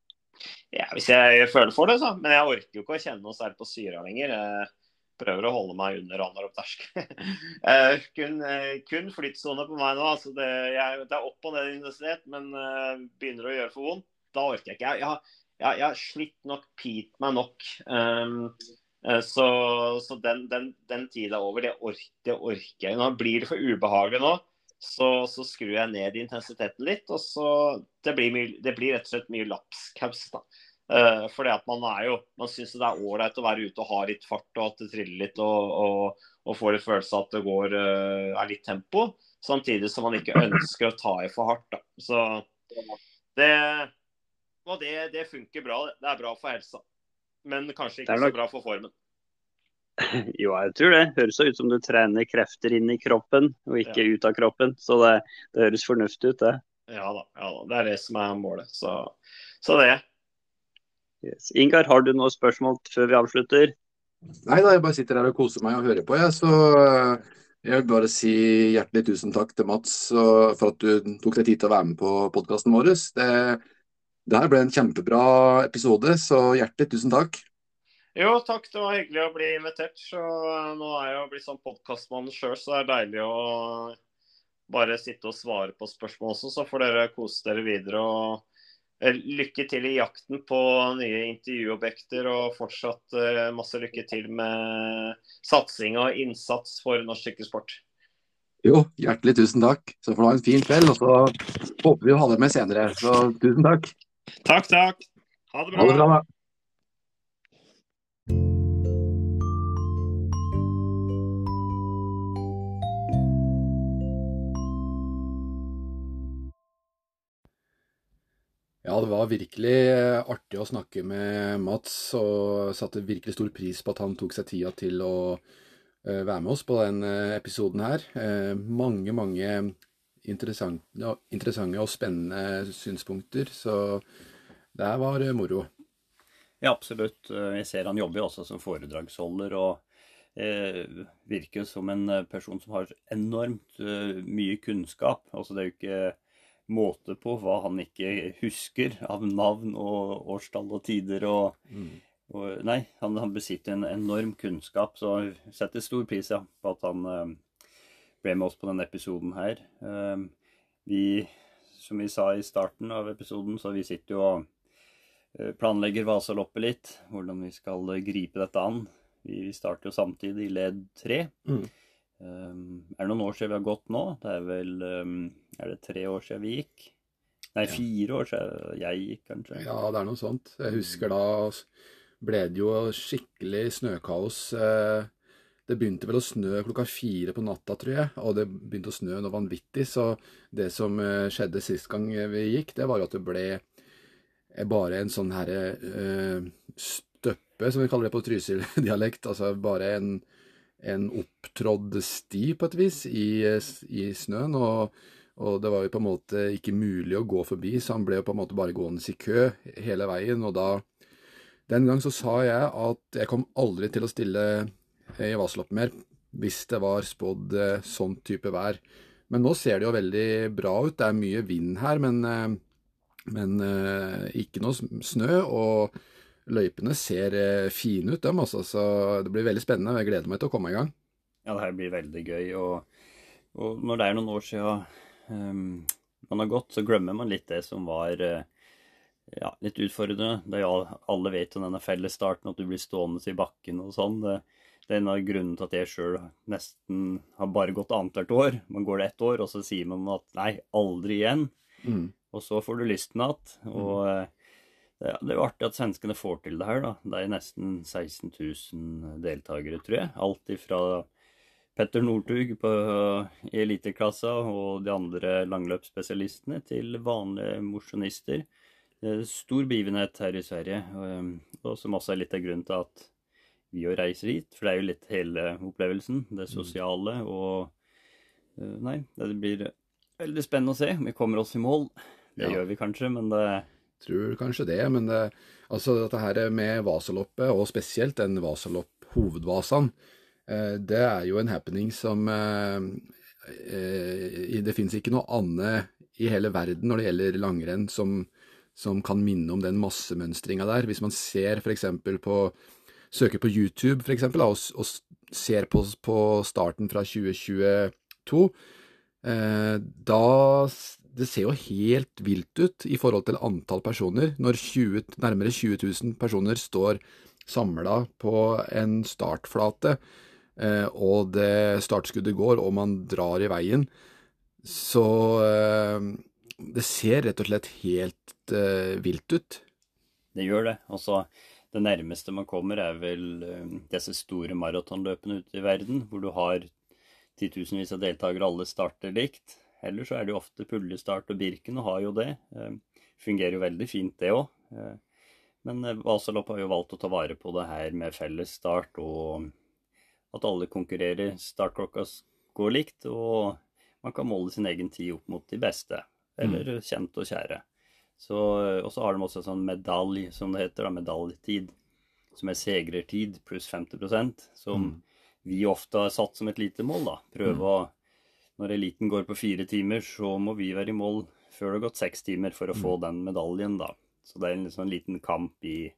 Speaker 3: Ja, hvis jeg føler for det, så. Men jeg orker jo ikke å kjenne noe særlig på syra lenger. prøver å holde meg under Anarop tersk. uh, kun, uh, kun flyttsone på meg nå. altså det, jeg, det er opp og ned i intensitet, men uh, begynner å gjøre for vondt. Da orker jeg ikke. Jeg, jeg, jeg, jeg har slitt nok, pit meg nok. Um, så, så den, den, den tida er over. Det, orker, orker jeg. Nå blir det for ubehagelig nå. Så, så, skrur jeg ned intensiteten litt. og så Det blir, mye, det blir rett og slett mye lapskaus. Uh, fordi at man er jo, man syns det er ålreit å være ute og ha litt fart og at det triller litt og, og, og får litt følelse av at det går, uh, er litt tempo. Samtidig som man ikke ønsker å ta i for hardt. Da. Så det, og det, det funker bra. Det er bra for helsa. Men kanskje ikke nok... så bra for formen.
Speaker 5: Jo, jeg tror det. Høres ut som du trener krefter inn i kroppen, og ikke ja. ut av kroppen. Så det, det, høres fornuftig ut, det.
Speaker 3: Ja da, ja da. Det er det som er målet. Så, så det.
Speaker 5: Yes. Ingar, har du noen spørsmål før vi avslutter?
Speaker 4: Nei da, jeg bare sitter her og koser meg og hører på, jeg. Så eh, jeg vil bare si hjertelig tusen takk til Mats for at du tok deg tid til å være med på podkasten vår. Det, det her ble en kjempebra episode, så hjertelig tusen takk.
Speaker 3: Jo, takk. Det var hyggelig å bli invitert. Så eh, nå er jeg jo blitt sånn podkastmann sjøl, så det er deilig å bare sitte og svare på spørsmål også. Så får dere kose dere videre. og Eh, lykke til i jakten på nye intervjuobjekter, og fortsatt eh, masse lykke til med satsing og innsats for norsk sykkelsport.
Speaker 4: Jo, hjertelig tusen takk. Så får du ha en fin kveld, og så håper vi å ha deg med senere. Så tusen takk.
Speaker 3: Takk, takk. Ha det bra.
Speaker 4: Ha det bra da.
Speaker 1: Ja, det var virkelig eh, artig å snakke med Mats, og satte virkelig stor pris på at han tok seg tida til å eh, være med oss på den eh, episoden her. Mange, mange interessante, interessante og spennende synspunkter, så det her var moro.
Speaker 2: Ja, absolutt. Jeg ser han jobber jo også som foredragsholder, og eh, virker som en person som har enormt mye kunnskap. Altså det er jo ikke måte på hva han ikke husker av navn og årstall og tider. og, mm. og Nei, han, han, besitter en enorm kunnskap, så setter stor pris ja, på at han ble med oss på denne episoden her. Uh, vi, som vi sa i starten av episoden, så vi sitter jo og uh, planlegger Vasaloppet litt, hvordan vi skal gripe dette an. Vi starter jo samtidig i ledd tre. Mm. Um, er det noen år siden vi har gått nå? Det er vel um, Er det tre år siden vi gikk? Nei, fire år siden jeg gikk, kanskje.
Speaker 1: Ja, det er noe sånt. Jeg husker da ble det jo skikkelig snøkaos. Eh, det begynte vel å snø klokka fire på natta, tror jeg, og det begynte å snø noe vanvittig. Så det som eh, skjedde sist gang vi gikk, det var jo at det ble eh, bare en sånn herre støppe, som vi kaller det på Trysil-dialekt. Altså bare en en opptrådd sti, på et vis, i, i snøen. Og, og, det var jo på en måte ikke mulig å gå forbi, så han ble jo på en måte bare gående i kø hele veien. Og da Den gang så sa jeg at jeg kom aldri til å stille i Vasaloppmer mer hvis det var spådd eh, sånn type vær. Men nå ser det jo veldig bra ut. Det er mye vind her, men, eh, men eh, ikke noe snø. og løypene ser eh, fine ut, dem. Altså, så det blir veldig spennende. Jeg gleder meg til å komme i gang.
Speaker 2: Ja, det her blir veldig gøy. Og, og når det er noen år siden um, man har gått, så glemmer man litt det som var ja, litt utfordrende. Det er jo alle vet om denne fellesstarten, at du blir stående i bakken og sånn. Det, det er en av grunnene til at jeg sjøl nesten har bare gått annethvert år. Man går det ett år, og så sier man at nei, aldri igjen. Mm. Og så får du lysten igjen. Og mm. Ja, det er jo artig at svenskene får til det her. da. Det er nesten 16 000 deltakere, tror jeg. Alt ifra Petter Northug på eliteklassa og de andre langløpsspesialistene til vanlige mosjonister. Stor begivenhet her i Sverige, og som også er litt av grunnen til at vi å reise hit. For det er jo litt hele opplevelsen. Det mm. sosiale og eh, Nei, det blir veldig spennende å se om vi kommer oss i mål. Det ja. gjør vi kanskje, men det
Speaker 1: Tror kanskje det, men det, altså dette her med Vasaloppet, og spesielt den Vasalopp-hovedvasaen, eh, det er jo en happening som eh, Det fins ikke noe annet i hele verden når det gjelder langrenn som, som kan minne om den massemønstringa der. Hvis man ser f.eks. på søker på YouTube eksempel, og, og ser på, på, starten fra 2022, eh, da det ser jo helt vilt ut i forhold til antall personer, når 20, nærmere 20 000 personer står samla på en startflate, eh, og det startskuddet går, og man drar i veien. Så eh, det ser rett og slett helt eh, vilt ut.
Speaker 2: Det gjør det. Altså, det nærmeste man kommer, er vel disse store maratonløpene ute i verden, hvor du har titusenvis av deltakere, alle starter likt. Ellers så er det jo ofte puljestart og Birken, og har jo det. Fungerer jo veldig fint, det òg. Men Vasalopp har jo valgt å ta vare på det her med felles start, og at alle konkurrerer. Startklokka går likt, og man kan måle sin egen tid opp mot de beste, eller kjent og kjære. Og så har de også sånn medalje, som det heter, da, medaljetid, som er segrertid pluss 50% som mm. vi ofte har satt som et lite mål. da. Prøve mm. å Når eliten går på fire timer, så må vi være i mål før det har gått seks timer for å få mm. den medaljen, da. Så det er en, liksom, en liten kamp i,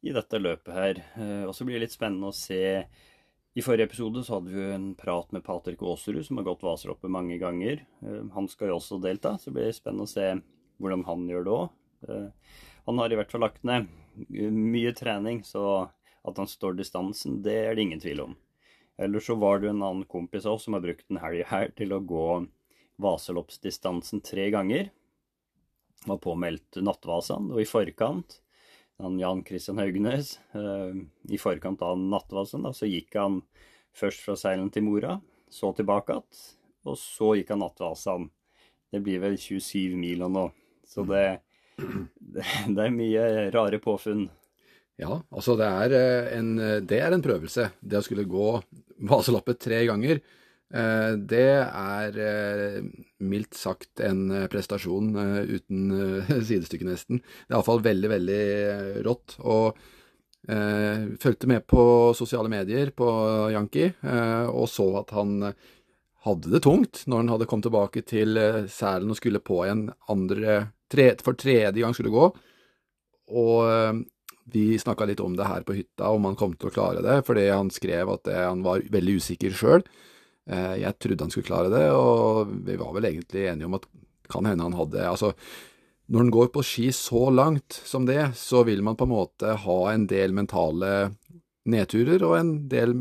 Speaker 2: i dette løpet her. Eh, og så blir det litt spennende å se i forrige episode så hadde vi en prat med Patrick Aasrud, som har gått Vaseroppet mange ganger. Eh, han skal jo også delta, så blir det spennende å se hvordan han gjør det òg. Eh, han har i hvert fall lagt ned mye trening, så at han står distansen, det er det ingen tvil om. Eller så var det en annen kompis av oss som har brukt en helg her til å gå Vaseloppsdistansen tre ganger. Var påmeldt Nattvasan, og i forkant han Jan Christian Haugnes. Eh, I forkant av nattvasen da, så gikk han først fra Seilen til Mora, så tilbake igjen, og så gikk han nattvasen. Det blir vel 27 mil og nå. Så det, det, er mye rare påfunn.
Speaker 1: Ja, altså det er, eh, en, det er en prøvelse. Det å skulle gå vaselappet tre ganger. Eh, det er eh, mildt sagt en prestasjon uten sidestykke, nesten. Det er iallfall veldig, veldig rått. Og eh, fulgte med på sosiale medier på Janki, og så at han hadde det tungt når han hadde kommet tilbake til Sælen og skulle på en andre tre, For tredje gang skulle gå. Og eh, vi snakka litt om det her på hytta, om han kom til å klare det, fordi han skrev at det, han var veldig usikker sjøl. Eh, jeg trodde han skulle klare det, og vi var vel egentlig enige om at kan hende han hadde Altså, når han går på ski så langt som det, så vil man på en måte ha en del mentale nedturer og en del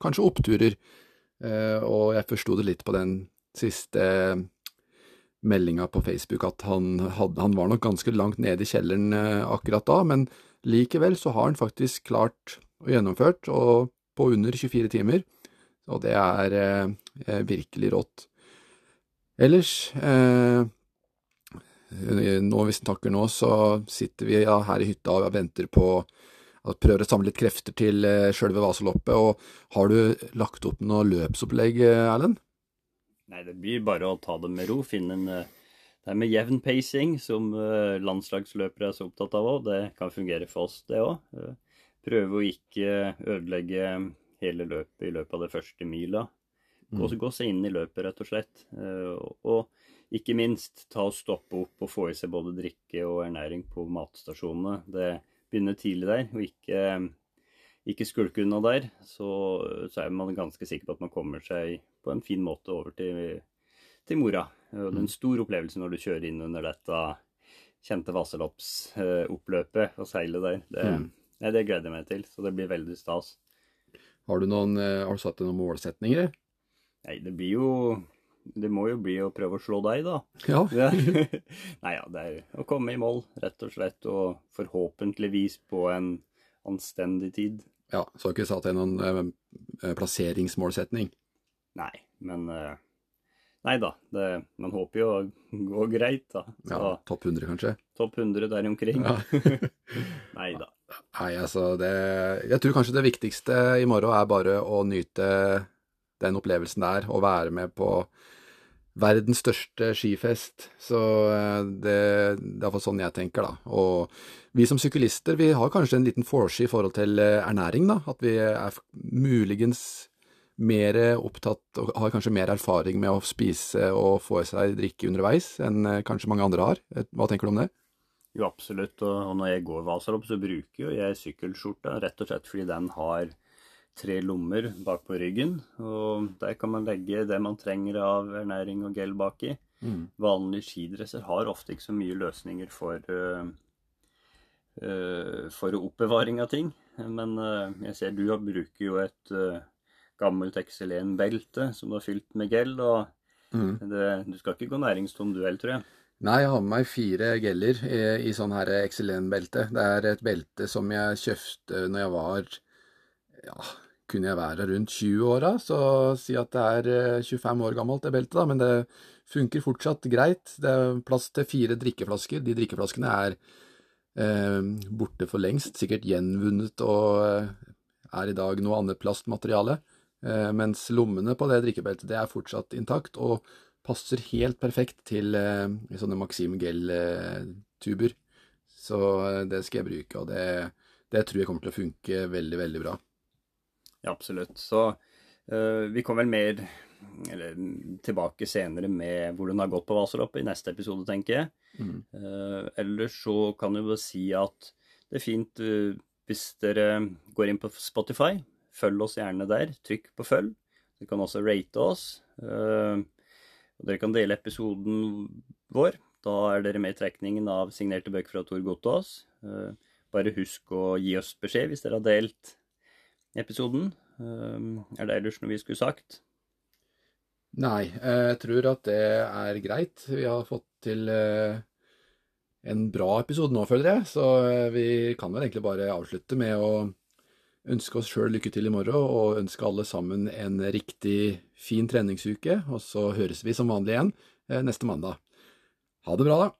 Speaker 1: kanskje oppturer. Uh, og jeg forsto det litt på den siste meldinga på Facebook at han, hadde, han, var nok ganske langt nede i kjelleren uh, akkurat da, men likevel så har han faktisk klart å gjennomført, og på under 24 timer. Og det er eh, virkelig rått. Ellers eh, nå Hvis vi snakker nå, så sitter vi ja, her i hytta og venter på og prøver å samle litt krefter til eh, sjølve Vasaloppet. Og har du lagt opp noe løpsopplegg, eh, Erlend?
Speaker 2: Nei, det blir bare å ta det med ro. Finne en eh, Det er med jevn pacing, som landslagsløpere er så opptatt av òg. Det kan fungere for oss, det òg. Prøve å ikke ødelegge hele løpet i løpet av det første mila. Gå, mm. gå seg inn i løpet, rett og slett. Og ikke minst ta og stoppe opp og få i seg både drikke og ernæring på matstasjonene. Det begynner tidlig der, og ikke, ikke skulke unna der. Så, så, er man ganske sikker på at man kommer seg på en fin måte over til, til mora. Det er en mm. stor opplevelse når du kjører inn under dette kjente Vasaloppsoppløpet og seilet der. Det, mm. det gleder jeg meg til, så det blir veldig stas.
Speaker 1: Har du, noen, eh, har du satt deg noen målsetninger?
Speaker 2: Nei, det blir jo Det må jo bli å prøve å slå deg, da.
Speaker 1: Ja.
Speaker 2: Nei ja, det er å komme i mål, rett og slett. Og forhåpentligvis på en anstendig tid.
Speaker 1: Ja, så har ikke satt deg noen eh, plasseringsmålsetning?
Speaker 2: Nei, men eh, Nei da, det, man håper jo å gå greit, da.
Speaker 1: Så, ja, Topp 100, kanskje?
Speaker 2: Topp 100 der omkring. Ja. Nei da.
Speaker 1: Nei, altså det Jeg tror kanskje det viktigste i morgen er bare å nyte den opplevelsen der, og være med på verdens største skifest. Så eh, det, det er iallfall sånn jeg tenker, da. Og vi som syklister, vi har kanskje en liten forse i forhold til eh, ernæring, da. At vi er muligens mer opptatt og har kanskje mer erfaring med å spise og få i seg drikke underveis enn eh, kanskje mange andre har. Hva tenker du om det?
Speaker 2: Jo, absolutt. Og når jeg går Vasalopp, så bruker jo jeg sykkelskjorta rett og slett fordi den har tre lommer bak på ryggen. Og der kan man legge det man trenger av ernæring og gel baki. Mm. Vanlige skidresser har ofte ikke så mye løsninger for, uh, uh, for oppbevaring av ting. Men uh, jeg ser du bruker jo et gammelt XL1-belte som du har fylt med gel. og mm. det, Du skal ikke gå næringstom du heller, tror jeg.
Speaker 1: Nei, jeg har med meg fire geller i, i sånn her XLN-belte. Det er et belte som jeg kjøpte når jeg var Ja, kunne jeg være rundt 20 åra, så si at det er 25 eh, år gammelt, det beltet, da. Men det funker fortsatt greit. Det er plass til fire drikkeflasker. De drikkeflaskene er eh, borte for lengst, sikkert gjenvunnet og eh, er i dag noe annet plastmateriale. Eh, mens lommene på det drikkebeltet det er fortsatt intakt. og passer helt perfekt til eh, sånne Maxim Gel-tuber. Så eh, det skal jeg bruke, og det, det, tror jeg kommer til å funke veldig, veldig bra.
Speaker 2: Ja, absolutt. Så uh, vi kommer vel mer eller, tilbake senere med hvordan det har gått på Vaselopp i neste episode, tenker jeg. Mm. Uh, ellers så kan jeg bare si at det er fint uh, hvis dere går inn på Spotify. Følg oss gjerne der. Trykk på følg. Du kan også rate oss. Og dere kan dele episoden vår. Da er dere med i trekningen av signerte bøker fra Tor Gotaas. Bare husk å gi oss beskjed hvis dere har delt episoden. Eh, er det ellers noe vi skulle sagt?
Speaker 1: Nei, jeg tror at det er greit. Vi har fått til eh, en bra episode nå, føler jeg. Så vi kan vel egentlig bare avslutte med å ønske oss sjøl lykke til i morgen, og ønske alle sammen en riktig fin treningsuke. Og så høres vi som vanlig igjen eh, neste mandag. Ha det bra, da.